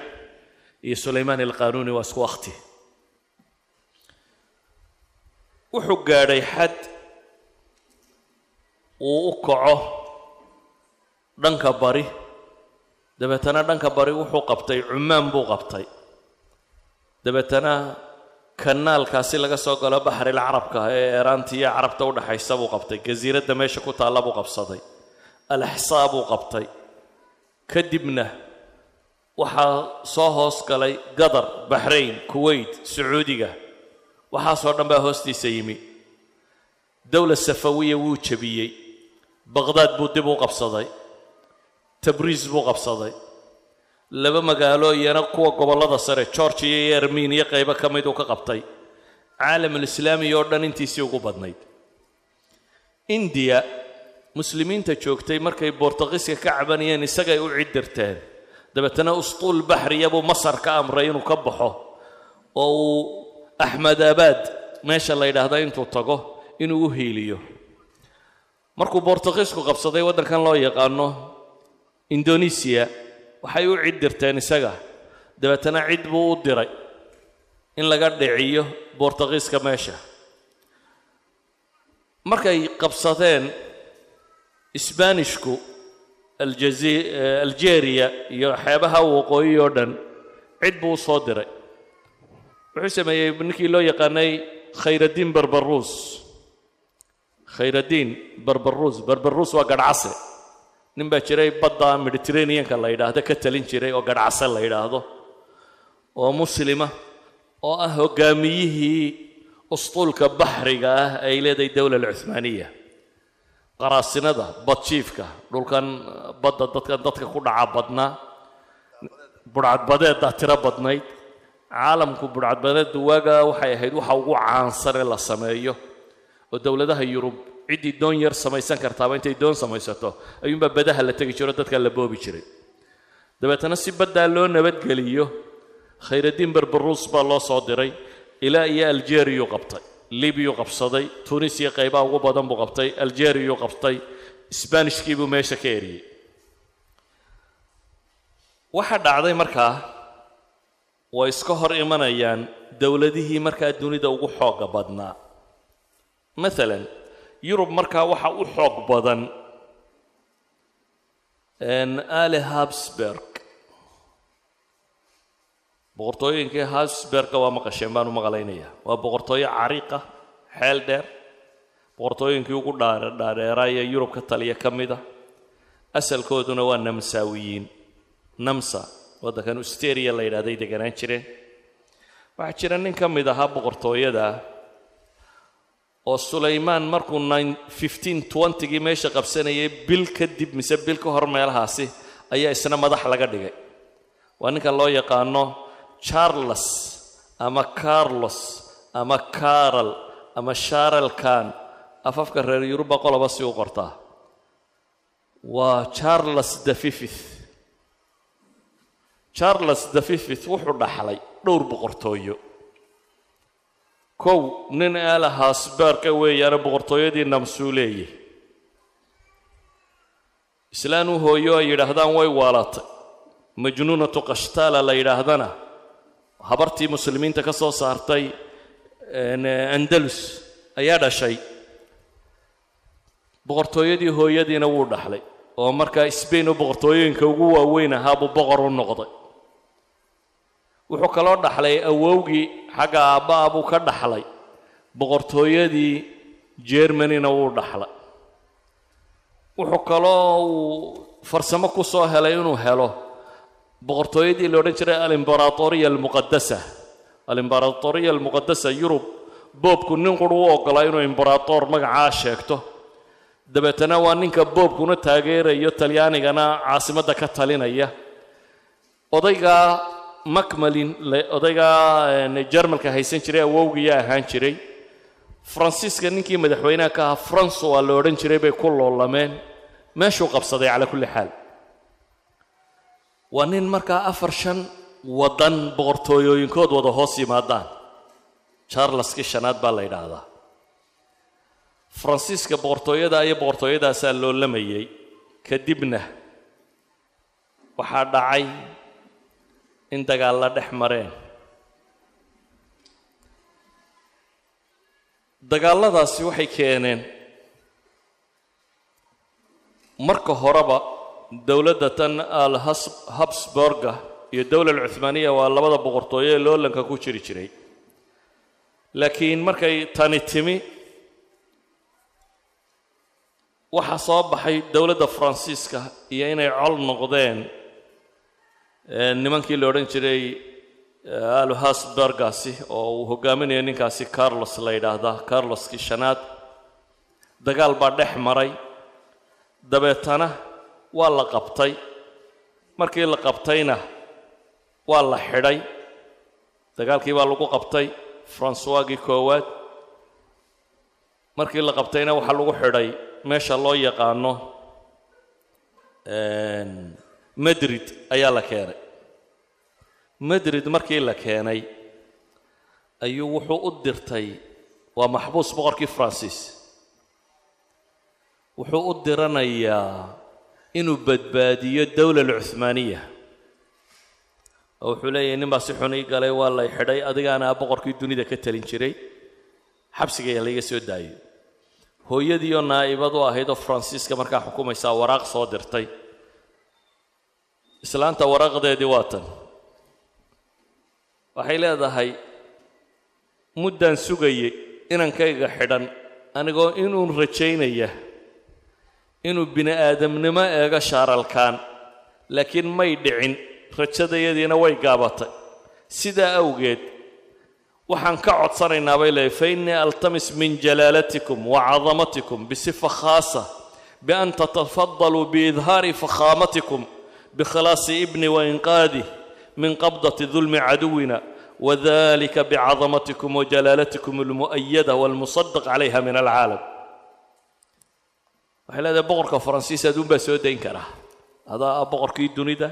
Iyo sulaymaan alqaanuuni waa isku wakhti wuxuu gaadhay xad uu u kaco dhanka bari. Dabeetana dhanka bari wuxuu qabtay cumaan buu qabtay. Dabeetana kanaalkaasi laga soo galo baxril carabka ee eeraanta iyo carabta u dhaxaysa buu qabtay. Jasiiradda meesha ku taalla buu qabsaday. Alaxsaa buu qabtay. Kadibna waxaa soo hoos galay gadar baxrayn kuwait sacuudiga. Waxaasoo dhan baa hoostiisa yimi. Dowla safawiya wuu jebiyey. Baqhdaad buu dib u qabsaday. Tabriis buu qabsaday laba magaalo iyana kuwa gobollada sare georgiya iyo armeniya qaybo ka mid uu ka qabtay. Caalamulislaamiya oo dhan intiisii ugu badnayd. Indiya muslimiinta joogtay markay bortugiiska ka cabanayeen isagay u cidirteen dabeetana ustuul baxriya buu masar ka amray inuu ka baxo oo uu axmedaabaad meesha la yidhaahda intuu tago inuu u hiiliyo. Markuu bortugiisku qabsaday waddankan loo yaqaano indonesiya waxay u cid dirteen isaga. Dabeetana cid buu u diray in laga dhiciyo bortugiiska meesha. Markay qabsadeen sbaanishku aljazi algeria iyo xeebaha waqooyi oo dhan cid buu u soo diray. Wuxuu sameeyey ninkii loo yaqaanay khayraddiin barbaruus. Khayraddiin barbaruus. Barbaruus waa gadhcase nin baa jiray badda mediterraneanka la yidhaahdo ka talin jiray oo gadhcase la yidhaahdo oo muslima oo ah hoggaamiyihii ustuulka baxriga ah ay leedahay dowla alcuhmaaniya qaraasinada badjiifka dhulkan badda dadkan dadka ku dhaca badnaa budhcadbadeeddaa tiro badnayd. Caalamku budhcadbadeeddu waagaa waxay ahayd waxa ugu caansan ee la sameeyo oo dowladaha yurub ciddii doon yar samaysan kartaaba intay doon samaysato. Ayuunbaa badaha la tegi jiro dadkaa la boobi jiray. Dabeetana si baddaa loo nabadgeliyo khayraddiin barbaruus baa loo soo diray. Ilaa iyo aljeriyuu qabtay libyuu qabsaday tunisiya qaybaha ugu badan buu qabtay aljeriyuu qabtay sbaanishkii buu meesha ka eriyey. Waxaa dhacday markaa way iska hor imanayaan dowladihii markaa dunida ugu xooga badnaa. Maalan yurub markaa waxa u xoog badan ali habsberg boqortooyinkii habsberga waa maqasheen baan u maqlaynaya waa boqortooyo cariiqa xeel dheer. Boqortooyinkii ugu dhaadheeraa ee yurub ka taliya ka mid a. Asalkooduna waa namsaawiyiin namsa waddankan usteria la yidhahday deganaan jireen. Waxaa jira nin ka mid ahaa boqortooyada oo sulaymaan markuu gii meesha qabsanayay bil kadib mise bil ka hor meelahaasi ayaa isna madax laga dhigay. Waa ninka loo yaqaano charles ama carlos ama carol ama sharel kan afafka reer yuruba qoloba si u qortaa. Waa charles the fifth. Charles the fifth wuxuu dhaxlay dhowr boqortooyo kow nin aala haasbaarka weeyaane boqortooyadii namsuu leeyah islaan u hooyo ay yidhaahdaan way waalatay majnuunatu qashtaala la yidhaahdana habartii muslimiinta ka soo saartay andalus ayaa dhashay. Boqortooyadii hooyadiina wuu dhaxlay oo markaa sbain oo boqortooyooyinka ugu waaweyn ahaa buu boqor u noqday wuxuu kaloo dhaxlay awowgii xagga aabba'a buu ka dhaxlay. Boqortooyadii jermanina wuu dhaxlay. Wuxuu kaloo uu farsamo ku soo helay inuu helo boqortooyadii la odhan jiray alimbaratoriya almuqadasa alimbaratoriya almuqadasa yurub boobku nin qur u oggolaa inuu imbarator magacaa sheegto. Dabeetana waa ninka boobkuna taageerayo talyaanigana caasimadda ka talinaya. Odaygaa macmalin odaygaa jarmalka haysan jiray awowgiyaa ahaan jiray. Faransiiska ninkii madaxweynaha ka ahaa francois la odhan jiray bay ku loolameen. Meeshuu qabsaday calaa kulli xaal. Waa nin markaa afar shan waddan boqortooyooyinkood wada hoos yimaadaan. Charleskii shanaad baa la yidhaahdaa. Faransiiska boqortooyada iyo boqortooyadaasaa loolamayay kadibna waxaa dhacay in dagaalla dhex mareen. Dagaalladaasi waxay keeneen marka horeba dowladda tan al habsburga iyo dowla alcuhmaaniya waa labada boqortooyo ee loolanka ku jiri jiray. Laakiin markay tani timi waxaa soo baxay dowladda faransiiska iyo inay col noqdeen nimankii la odhan jiray alhasbergaasi oo uu hogaaminayo ninkaasi carlos la yidhaahdaa carloskii shanaad dagaal baa dhex maray. Dabeetana waa la qabtay. Markii la qabtayna waa la xidhay. Dagaalkii baa lagu qabtay francoisgii koowaad. Markii la qabtayna waxaa lagu xidhay meesha loo yaqaano madrid ayaa la keenay. Madrid markii la keenay ayuu wuxuu u dirtay waa maxbuus boqorkii faransiis wuxuu u diranayaa inuu badbaadiyo dowla alcuhmaaniya oo wuxuu leeyahay nin baa si xun ii galay waa lay xidhay adigaana boqorkii dunida ka talin jiray. Xabsigaya layga soo daayo hooyadiioo naa'ibad u ahayd oo faransiiska markaa xukumaysaa waraaq soo dirtay islaanta waraaqdeedii waa tan. Waxay leedahay muddaan sugayay inankayga xidhan anigoo inuun rajaynaya inuu bini aadamnimo eego shaaralkaan laakiin may dhicin rajadayadiina way gaabatay. Sidaa awgeed waxaan ka codsanaynaa bay leehay fa innii altamis min jalaalatikum wa cadamatikum bisifa khaasa bian tatafadaluu biidhaari fakhaamatikum bikhilaasi ibni wainqaadih min qabdati dulmi caduwina wadalika bicadamatikum wajalaalatikum almu'ayada walmusadaq calayha min alcaalam waxay leedahay boqorka faransiis aduunbaa soo dayn karaa adaa ah boqorkii dunida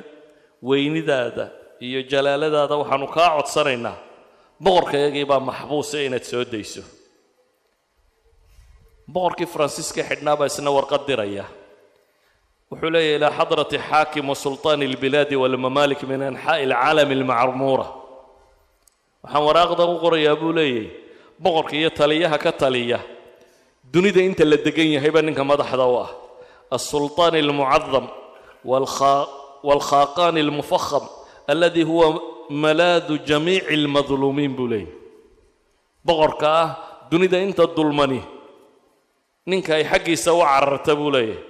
weynidaada iyo jalaaladaada waxaanu kaa codsanaynaa boqorkayagii baa maxbuusa inaad soo dayso boqorkii faransiiska xidhnaa baa isna warqad diraya wuxuu leeyahy ilaa xadrati xaakim wa sulطaani اlbilaadi walmamaalik min anxaa'i alcaalami almacmuura waxaan waraaqdan u qorayaa buu leeyahy boqorka iyo taliyaha ka taliya dunida inta la degan yahayba ninka madaxda u ah alsulطaani almucadam waalkhaaqaani almufaham aladi huwa malaadu jamiici almadluumiin buu leeyahy boqorka ah dunida inta dulmani ninka ay xaggiisa u cararta buu leeyahay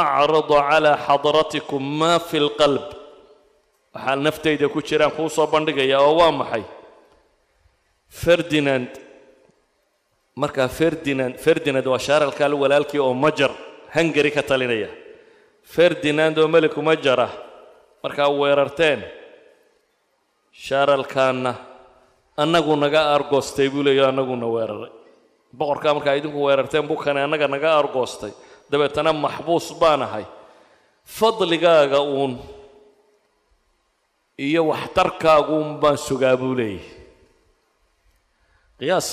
acradu calaa xadratikum maa fi lqalb waxaa naftayda ku jiraan kuu soo bandhigaya oo waa maxay ferdinand markaa ferdinand ferdinand waa shaaralkaal walaalkii oo majar hungari ka talinaya ferdinand oo meliku majar ah markaa weerarteen shaaralkaanna annagu naga aargoostay buu leeyo annaguna weeraray boqorkaa markaa idinku weerarteen bukane annaga naga aargoostay dabeetana maxbuus baan ahay fadligaaga uun iyo waxtarkaaguun baan sugaa buu leeyahy qiyaas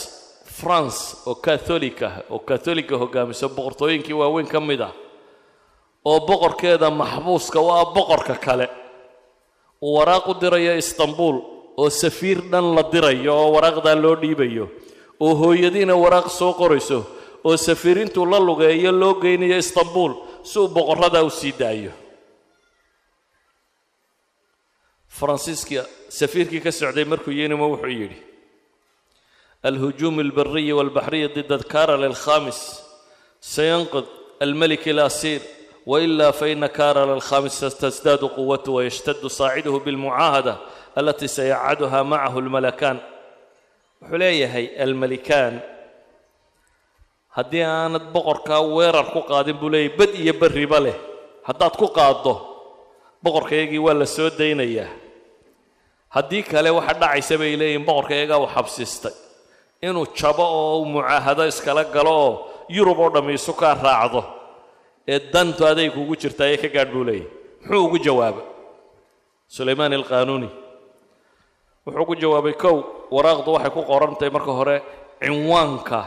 france oo katholik ah oo katholiga hogaamisa boqortooyinkii waaweyn ka mid ah oo boqorkeeda maxbuuska u ah boqorka kale uu waraaq u dirayo istanbul oo safiir dhan la dirayo oo waraaqdaa loo dhiibayo oo hooyadiina waraaq soo qorayso oo safiirintuu la lugeeyo loo geynayo istanbul si uu boqorradaa u sii daayo. Faransiiska safiirkii ka socday markuu yinimo wuxuu yidhi alhujuum albariyi walbaxriyi dida karol alkhamis sayanqid almelik alasiir waila faina karol alkhamis tasdaadu quwatu wayashtadu saaciduhu bilmucaahada alatii sayacaduha macahu almalakaan. Wuxuu leeyahay almalikaan haddii aanad boqorkaa weerar ku qaadin buu leeyahy bad iyo berriba leh. Haddaad ku qaaddo boqorkaygii waa la soo daynayaa haddii kale waxa dhacaysa bay leeyihiin boqorkayagaa u xabsiistay inuu jabo oo mucaahado iskala galo oo yurub oo dhammi isu kaa raacdo ee dantu aday kugu jirta ayay ka gaadh buu leeyahy muxuu ugu jawaabay? Sulaymaan alqaanuuni. Wuxuu ku jawaabay kow waraaqdu waxay ku qorantahay marka hore cinwaanka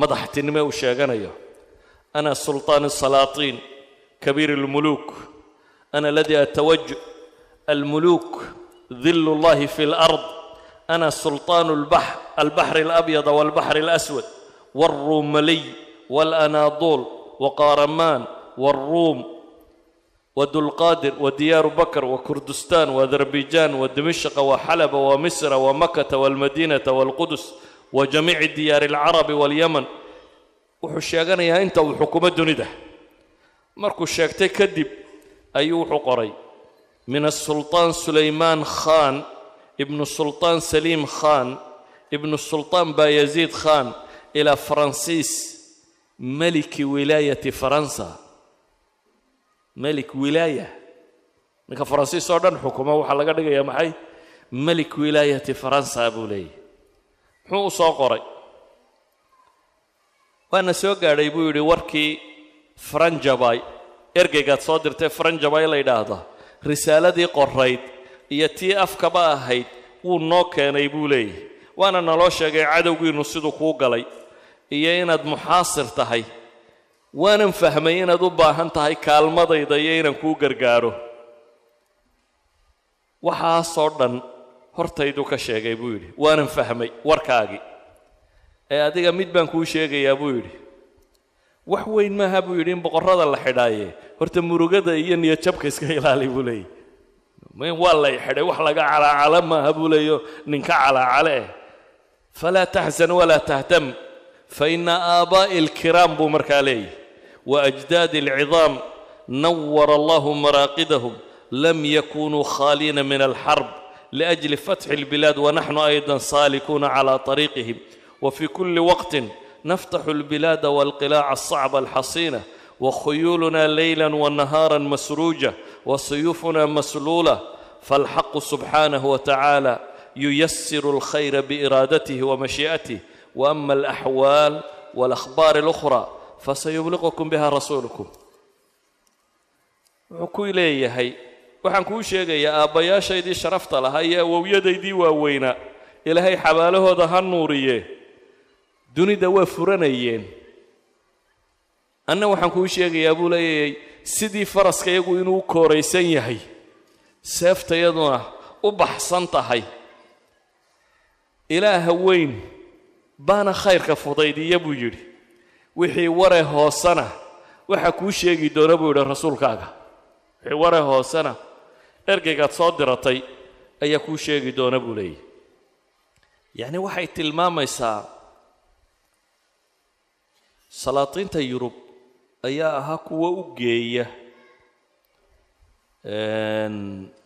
madaxtinimo uu sheeganayo ana sulطaan الsalaaطiin kabiir اlmuluuk ana aladii atawaj almuluuk dil اllahi fi اlأrض ana sulطaan albaxr اlabyad wاlbaxr اlaswad wاlruumaliy wاlanaaduul waqaaramaan wاlruum ودulqاdir وdiyaaru bakr وkurdistan وaذerbaijaan وdimishqa وxalba وmisra وmakata والmadinaةa والqudus وajamiici diyaari الcarabi والyaman wuxuu sheeganayaa inta uu xukumo dunida markuu sheegtay kadib ayuu wuxuu qoray min الsulطaan sulaymaan khan ibnu sulطaan saliim khan ibnu sulطaan bayaziid khan ilaa faransiis meliki wilaayati faransa melik wilaaya ninka faransiis oo dhan xukuma waxaa laga dhigayaa maxay melik wilaayati faransa buu leeyahy muxuu u soo qoray? Waana soo gaadhay buu yidhi warkii faranjabay ergeygaad soo dirtay faranjabay la yidhaahda risaaladii qorayd iyo tii afkaba ahayd wuu noo keenay buu leeyahy waana naloo sheegay cadowgiinnu siduu kuu galay iyo inaad muxaasir tahay. Waanan fahmay inaad u baahan tahay kaalmadayda iyo inaan kuu gargaaro. Waxaasoo dhan hortayduu ka sheegay buu yidhi waanan fahmay warkaagii. Ee adiga mid baan kuu sheegayaa buu yidhi. Wax weyn maaha buu yidhi in boqorrada la xidhaaye. Horta murugada iyo niyadjabka iska ilaali buu leeyay. Waa lay xidhay wax laga calaacalo maaha buu leeyo ninka calaacale eh. Falaa taxzan walaa tahtam faina aabaa'i alkiraam buu markaa leeyahy waajdaadi alcidaam nawara allahu maraaqidahum lam yakunuu khaaliina min alxarb liajli fatxi albilaad wanaxnu aydan saalikuuna calaa طariiqihim وفي كل وقت نفتح البلاد والقلاع الصعب الحصينة وخيولنا ليلا ونهارا مسروجة وسيوفنا مسلولة فالحق سبحانه وتعالى ييسر الخير بإرادته ومشيئته وأما الأحوال والأخبار الأخرى فسيبلغكم بها رسولكم وحكو إليه waxaan kuu sheegayaa aabbayaashaydii sharafta lahaa iyo awowyadaydii waaweynaa ilaahay xabaalahooda ha nuuriye. Dunida waa furanayeen. Anna waxaan kuu sheegayaa buu leeyahay sidii faraska iyagu inuu u kooraysan yahay seeftayaduna u baxsan tahay. Ilaaha weyn baana khayrka fudaydiya buu yidhi. Wixii ware hoosena waxaa kuu sheegi doona buu yidhi rasuulkaaga. Wixii ware hoosena ergeygaad soo diratay ayaa kuu sheegi doona buu leeyahy yacni waxay tilmaamaysaa salaatiinta yurub ayaa ahaa kuwa u geeya.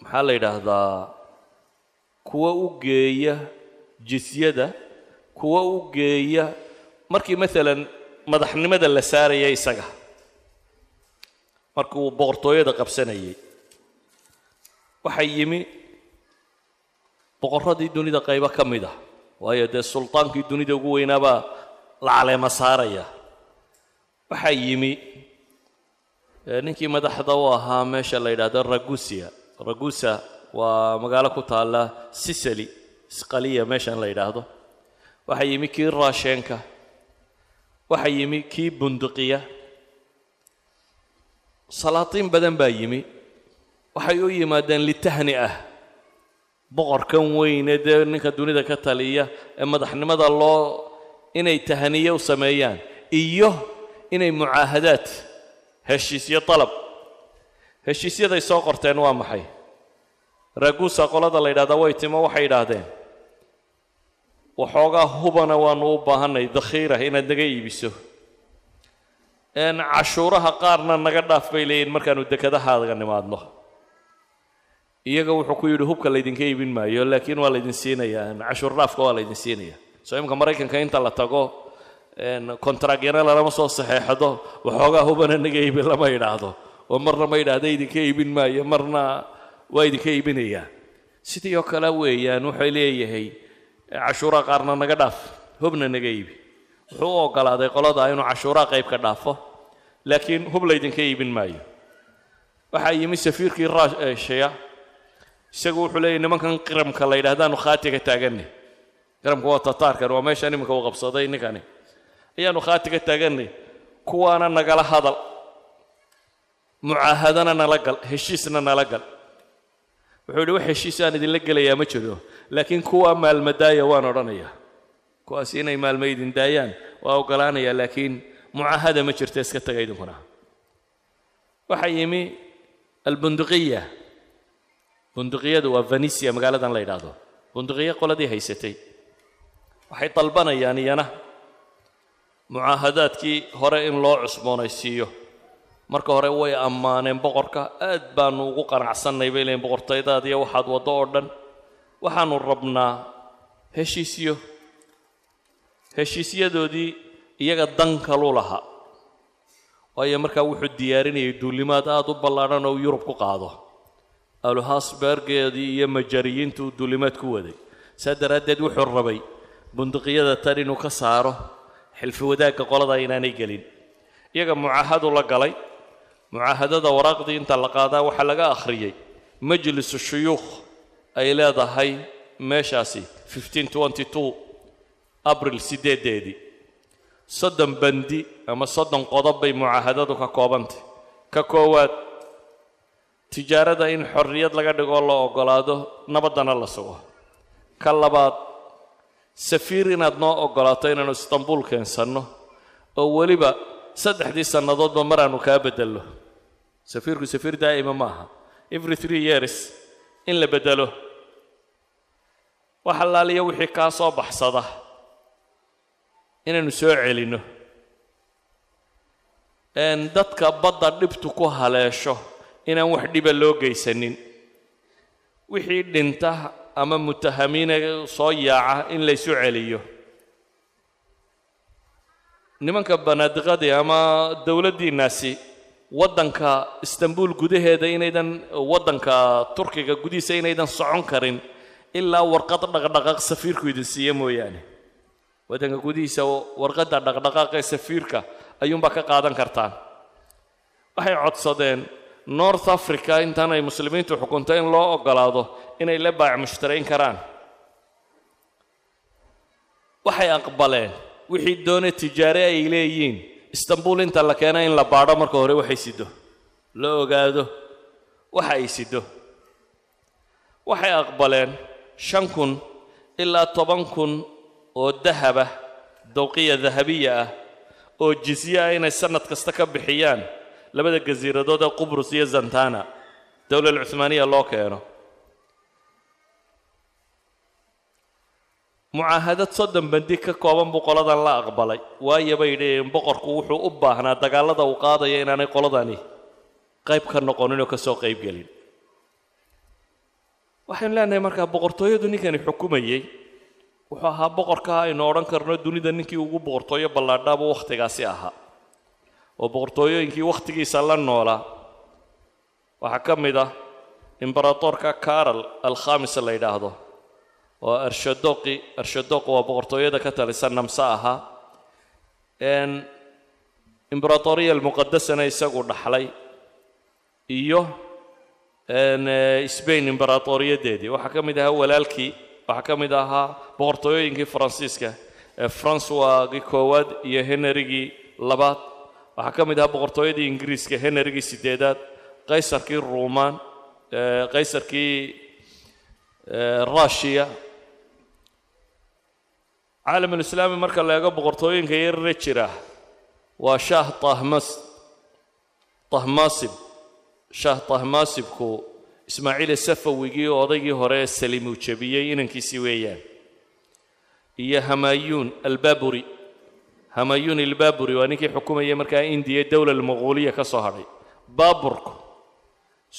Maxaa la yidhaahdaa? Kuwa u geeya jisyada kuwa u geeya markii maalan madaxnimada la saaraya isaga. Markii uu boqortooyada qabsanayay waxaa yimi boqorradii dunida qaybo ka mid ah. Waayo dee sultaankii dunida ugu weynaabaa la caleema saaraya. Waxaa yimi ninkii madaxda u ahaa meesha la yidhaahdo ragusia ragusa waa magaalo ku taalla sicily sqaliya meeshan la yidhaahdo. Waxaa yimi kii raasheenka waxaa yimi kii bunduqiya. Salaatiin badan baa yimi waxay u yimaadeen litahni ah. Boqorkan weyne dee ninka dunida ka taliya ee madaxnimada loo inay tahaniye u sameeyaan iyo inay mucaahadaad heshiisyo dalab heshiisyaday soo qorteen waa maxay? Raaguusa qolada la yidhahdaa way timo waxay yidhaahdeen waxoogaa hubana waanu u baahanay dakhiira inaad naga iibiso. Cashuuraha qaarna naga dhaaf bay leeyihiin markaanu dekedahaaga nimaadno iyaga wuxuu ku yidhi hubka laydinka iibin maayo laakiin waa laydin siinayaa. Cashuur dhaafka waa laydin siinaya soo maraykanka inta la tago kontragyana lalama soo saxeexdo waxoogaa hubana naga iibin lama yidhaahdo. Oo marna ma yidhaahda idinka iibin maayo marna waa idinka iibinayaa. Sidii oo kale weeyaan wuxuu leeyahay cashuuraha qaarna naga dhaaf hubna naga iibi. Wuxuu u ogolaaday qolada inuu cashuuraha qayb dhaafo laakiin hub laydinka iibin maayo. Waxaa yimi safiirkii rushia isagu wuxuu leeyahy nimankan qiramka la yidhahdaanu khaatiga taaganay qiramka waa tataarkan waa meeshaan iminka uu qabsaday ninkani. Ayaanu khaatiga taaganay kuwaana nagala hadal mucaahadana nala gal heshiisna nala gal. Wuxuu yidhi wax heshiis aan idinla gelayaa ma jiro laakiin kuwaa maalmadaaya waan odhanayaa. Kuwaas inay maalmo idin daayaan waa ogolaanayaa laakiin mucaahada ma jirta iska taga idinkuna. Waxaa yimi albunduqiya bunduqiyadu waa venisia magaaladan la yidhaahdo. Bunduqiya qoladii haysatay. Waxay dalbanayaan iyana mucaahadaadkii hore in loo cusboonaysiiyo. Marka hore way ammaaneen boqorka aad baanu ugu qanacsannay bay leeyiin boqortaydaadiyo waxaad waddo oo dhan. Waxaanu rabnaa heshiisyo heshiisyadoodii iyaga dan kalu lahaa. Waayo markaa wuxuu diyaarinayay duulimaad aada u ballaadhan oo yurub ku qaado aluhasbergeedii iyo majariyiintu uu duulimaad ku waday. Saa daraaddeed wuxuu rabay bunduqiyada tan inuu ka saaro xilfi wadaagga qolada inaanay gelin. Iyaga mucaahadu la galay mucaahadada waraaqdii inta la qaadaa waxaa laga akhriyey majlisu shuyuukh ay leedahay meeshaasi abril siddeedeedii soddon bandi ama soddon qodob bay mucaahadadu ka koobantay. Ka koowaad tijaarada in xorriyad laga dhigoo la oggolaado nabaddana la sugo. Ka labaad safiir inaad noo oggolaato inaanu istanbuul keensanno oo weliba saddexdii sannadoodba maraanu kaa beddelno. Safiirku safiir daa'ima ma aha. Every three years in la beddelo. Wax allaaliya wixii kaa soo baxsada inaynu soo celinno. Dadka badda dhibtu ku haleesho inaan wax dhiba loo geysanin. Wixii dhinta ama mutahamiina soo yaaca in laysu celiyo. Nimanka banaadiqadii ama dowladdiinnaasi waddanka istanbuul gudaheeda inaydan waddanka turkiga gudihiisa inaydan socon karin ilaa warqad dhaqdhaqaaq safiirku idin siiya mooyaane. Waddanka gudihiisa warqadda dhaqdhaqaaqee safiirka ayuunbaa ka qaadan kartaan. Waxay codsadeen north africa intaan ay muslimiintu xukunto in loo oggolaado inay la baac mushtarayn karaan. Waxay aqbaleen wixii doone tijaare ay leeyihiin istanbuul inta la keena in la baadho marka hore waxay sido. La ogaado waxa ay sido. Waxay aqbaleen shan kun ilaa toban kun oo dahaba dawqiya dahabiya ah oo ah inay sannad kasta ka bixiyaan labada gasiiradood ee qubrus iyo zantana dowlal cuhmaaniya loo keeno. Mucaahadad soddon bandi ka kooban buu qoladan la aqbalay waayo bay dhaheen boqorku wuxuu u baahnaa dagaallada uu qaadaya inaanay qoladani qayb ka noqonin oo ka soo qayb gelin. Waxaynu leenahay markaa boqortooyadu ninkani xukumayey wuxuu ahaa boqorka aynu odhan karno dunida ninkii ugu boqortooyo ballaadhaabuu wakhtigaasi ahaa oo boqortooyooyinkii wakhtigiisa la noolaa waxaa ka mid ah imberatorka carol alkhamis la yidhaahdo oo arshadoqi arshadoq waa boqortooyada ka talisa namse ahaa imberatoriya almuqadasana isagu dhaxlay iyo sbain imberatoriyadeedii waxaa ka mid ahaa walaalkii waxaa ka mid ahaa boqortooyooyinkii faransiiska ee francoisgii koowaad iyo henrigii labaad waxaa ka mid ahaa boqortooyadii ingiriiska henrigii sideedaad qaysarkii ruumaan qaysarkii rushiya caalamulislaami marka la eego boqortooyinka yarare jira waa shaah tahmas tahmasib shaah tahmasibku ismaaciil safawigii oo odaygii hore ee salim uu jebiyey inankiisii weeyaan. Iyo hamayuun albaburi hamayuun albaburi waa ninkii xukumayay markaa indiya dowla almaquuliya ka soo hadhay baaburku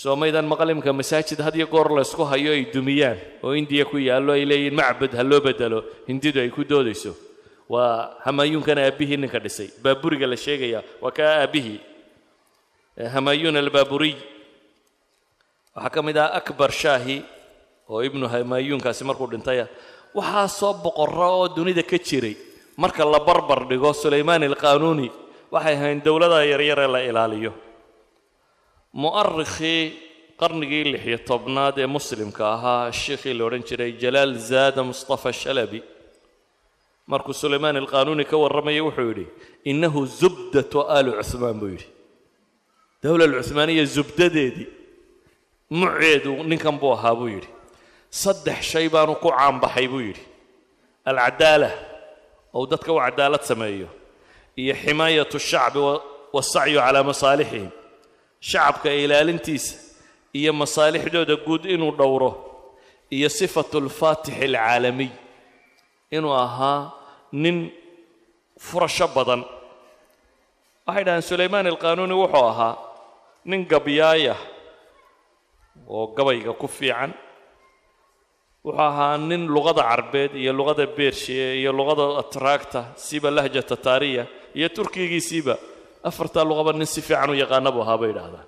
soomaydan maqalimka masaajid had iyo goor laysku hayo ay dumiyaan oo indiya ku yaallo ay leeyihiin macbad ha loo bedelo hindidu ay ku doodayso. Waa hamayuunkana aabbihii ninka dhisay. Baaburiga la sheegaya waa kaa aabbihii. Hamayuun albaaburiy waxaa ka mid ah akbar shaahi oo ibnu hamayuunkaasi markuu dhintaya waxaa soo boqora oo dunida ka jiray marka la barbar dhigo sulaymaan alqaanuuni waxay ahayn dowladda yaryar ee la ilaaliyo. Mu'arikhii qarnigii lixiyo tobnaad ee muslimka ahaa sheikhii la odhan jiray jalaal zaada mustafa shalabi. Markuu sulaymaan alqaanuuni ka warramayay wuxuu yidhi innahu zubdatu aali cuhmaan buu yidhi. Dowla alcuhmaaniya zubdadeedii muceedu ninkan buu ahaa buu yidhi. Saddex shay baanu ku caanbaxay buu yidhi. Alcadaala ou dadka u cadaalad sameeyo iyo ximaayatu shacbi wasacyu calaa masaalixihim shacabka ilaalintiisa iyo masaalixdooda guud inuu dhowro iyo sifatu lfaatixi alcaalamiy inuu ahaa nin furasho badan waxay dhahaan sulaymaan alqaanuuni wuxuu ahaa nin gabyaaya oo gabayga ku fiican wuxuu ahaa nin luqada carbeed iyo luqada beershiya iyo luqada atraagta siba lahjata taariya iyo turkigiisiiba. Afartaa luqaba nin si fiican u yaqaana buu ahaa bay idhaahdaan.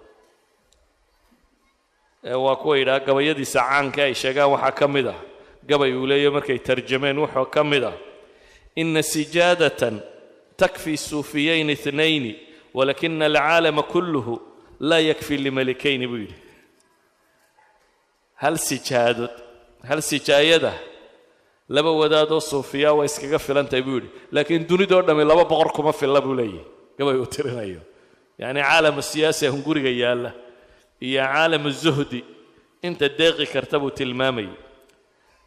Waa kuwa yidhaha gabayadiisa caanka ay sheegaan waxaa ka mid ah. Gabay uu leeyahy markay tarjameen wuxuu ka mid ah. Ina sijaadatan takfi suufiyayn itnayni walakina alcaalama kulluhu laa yakfi limalikayni buu yidhi. Hal sijaadod hal sijaayada laba wadaadoo suufiyaa waa iskaga filantahay buu yidhi. Laakiin dunidoo dhammi laba boqor kuma filla buu leeyahy gabay uu tirinayo. Yacni caalamu siyaasi ahun guriga yaalla iyo caalamu zuhdi inta deeqi karta buu tilmaamayay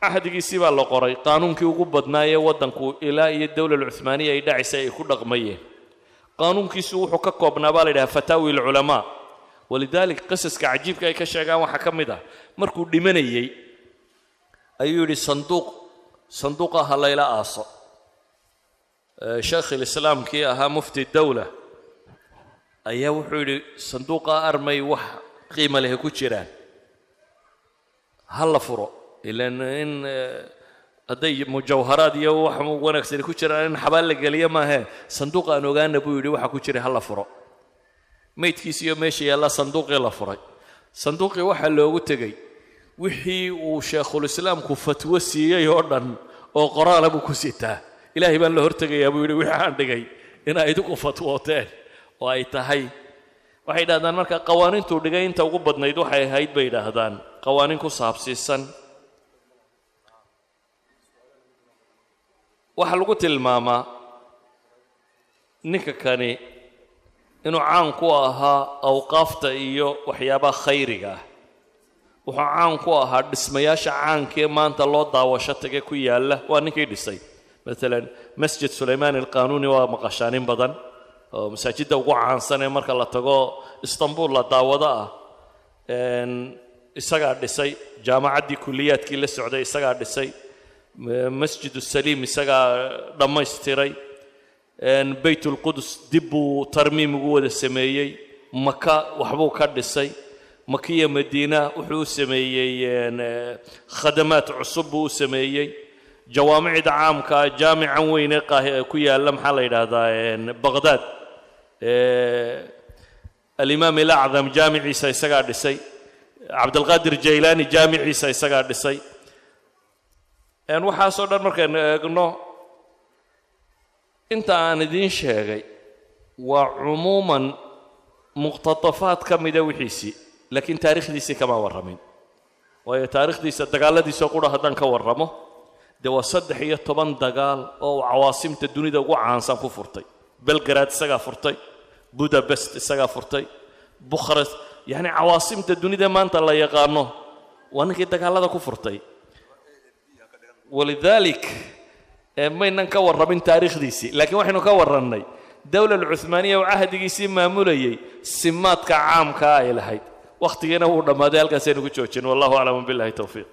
cahdigiisii baa la qoray qaanuunkii ugu badnaa ee waddanku ilaa iyo dowla alcuhmaaniya ay dhacaysay ay ku dhaqmayeen. Qaanuunkiisu wuxuu ka koobnaa baa la yidhaha fataawi alculamaa walidaalik qisaska cajiibka ay ka sheegaan waxaa ka mid ah. Markuu dhimanayey ayuu yidhi sanduuq sanduuqa ha layla aaso sheekh ilislaamkii ahaa mufti dowla ayaa wuxuu yidhi sanduuqa armay wax qiima lehe ku jiraan. Ha la furo ilan in hadday mujawharaad iyo wax wanaagsani ku jiraan in xabaal la geliyo maahee sanduuq aan ogaana buu yidhi waxa ku jira ha la furo. Maydkiisi iyo meesha yaallaa sanduuqii la furay. Sanduuqii waxaa loogu tegey wixii uu sheekhulislaamku fatwo siiyey oo dhan oo qoraala buu ku sitaa ilaahay baan la hortegayaa buu yidhi wixii aan dhigay inaa idigu fatwooteen oo ay tahay. Waxay yidhahdaan marka qawaaniintuu dhigay inta ugu badnayd waxay ahayd bay yidhaahdaan. Qawaaniin ku saabsiisan. Waxaa lagu tilmaamaa ninka kani inuu caan ku ahaa awqaafta iyo waxyaabaha khayriga ah wuxuu caan ku ahaa dhismayaasha caankee maanta loo daawasho tage ku yaalla. Waa ninkii dhisay. Maalan masjid sulaymaan alqaanuuni waa maqashaanin badan oo masaajidda ugu caansan ee marka la tago istanbul la daawado ah. Isagaa dhisay. Jaamacaddii kuliyaadkii la socday isagaa dhisay. Masjid saliim isagaa dhammaystiray. Bayt ulqudus dib buu tarmiim ugu wada sameeyey. Maka waxbuu ka dhisay makiya madiina wuxuu u sameeyey khadamaad cusub buu u sameeyey. Jawaamicda caamkaa jaamican weyne ku yaalla maxaa la yidhaahdaa baqhdaad alimaam ilacdam jaamiciisa isagaa dhisay. Cabdilqaadir jaylaani jaamiciisa isagaa dhisay. Waxaasoo dhan markaynu eegno inta aan idiin sheegay waa cumuuman muqtadafaad ka mida wixiisii laakiin taarikhdiisii kama warramin. Waayo taarikhdiisa dagaalladiisoo qura haddaan ka warramo dee waa saddex iyo toban dagaal oo cawaasimta dunida ugu caansan ku furtay. Belgarad isagaa furtay budabest isagaa furtay bukhres yacni cawaasimta dunida maanta la yaqaano waa ninkii dagaalada ku furtay. Walidaalik maynan ka warramin taariikhdiisii laakiin waxaynu ka warrannay dowla alcuhmaaniya oo cahdigiisii maamulayay simaadka caamkaa ay lahayd wakhtigiina wuu dhammaaday halkaasaynu ku joojin wallahu aclam billahi towfiiq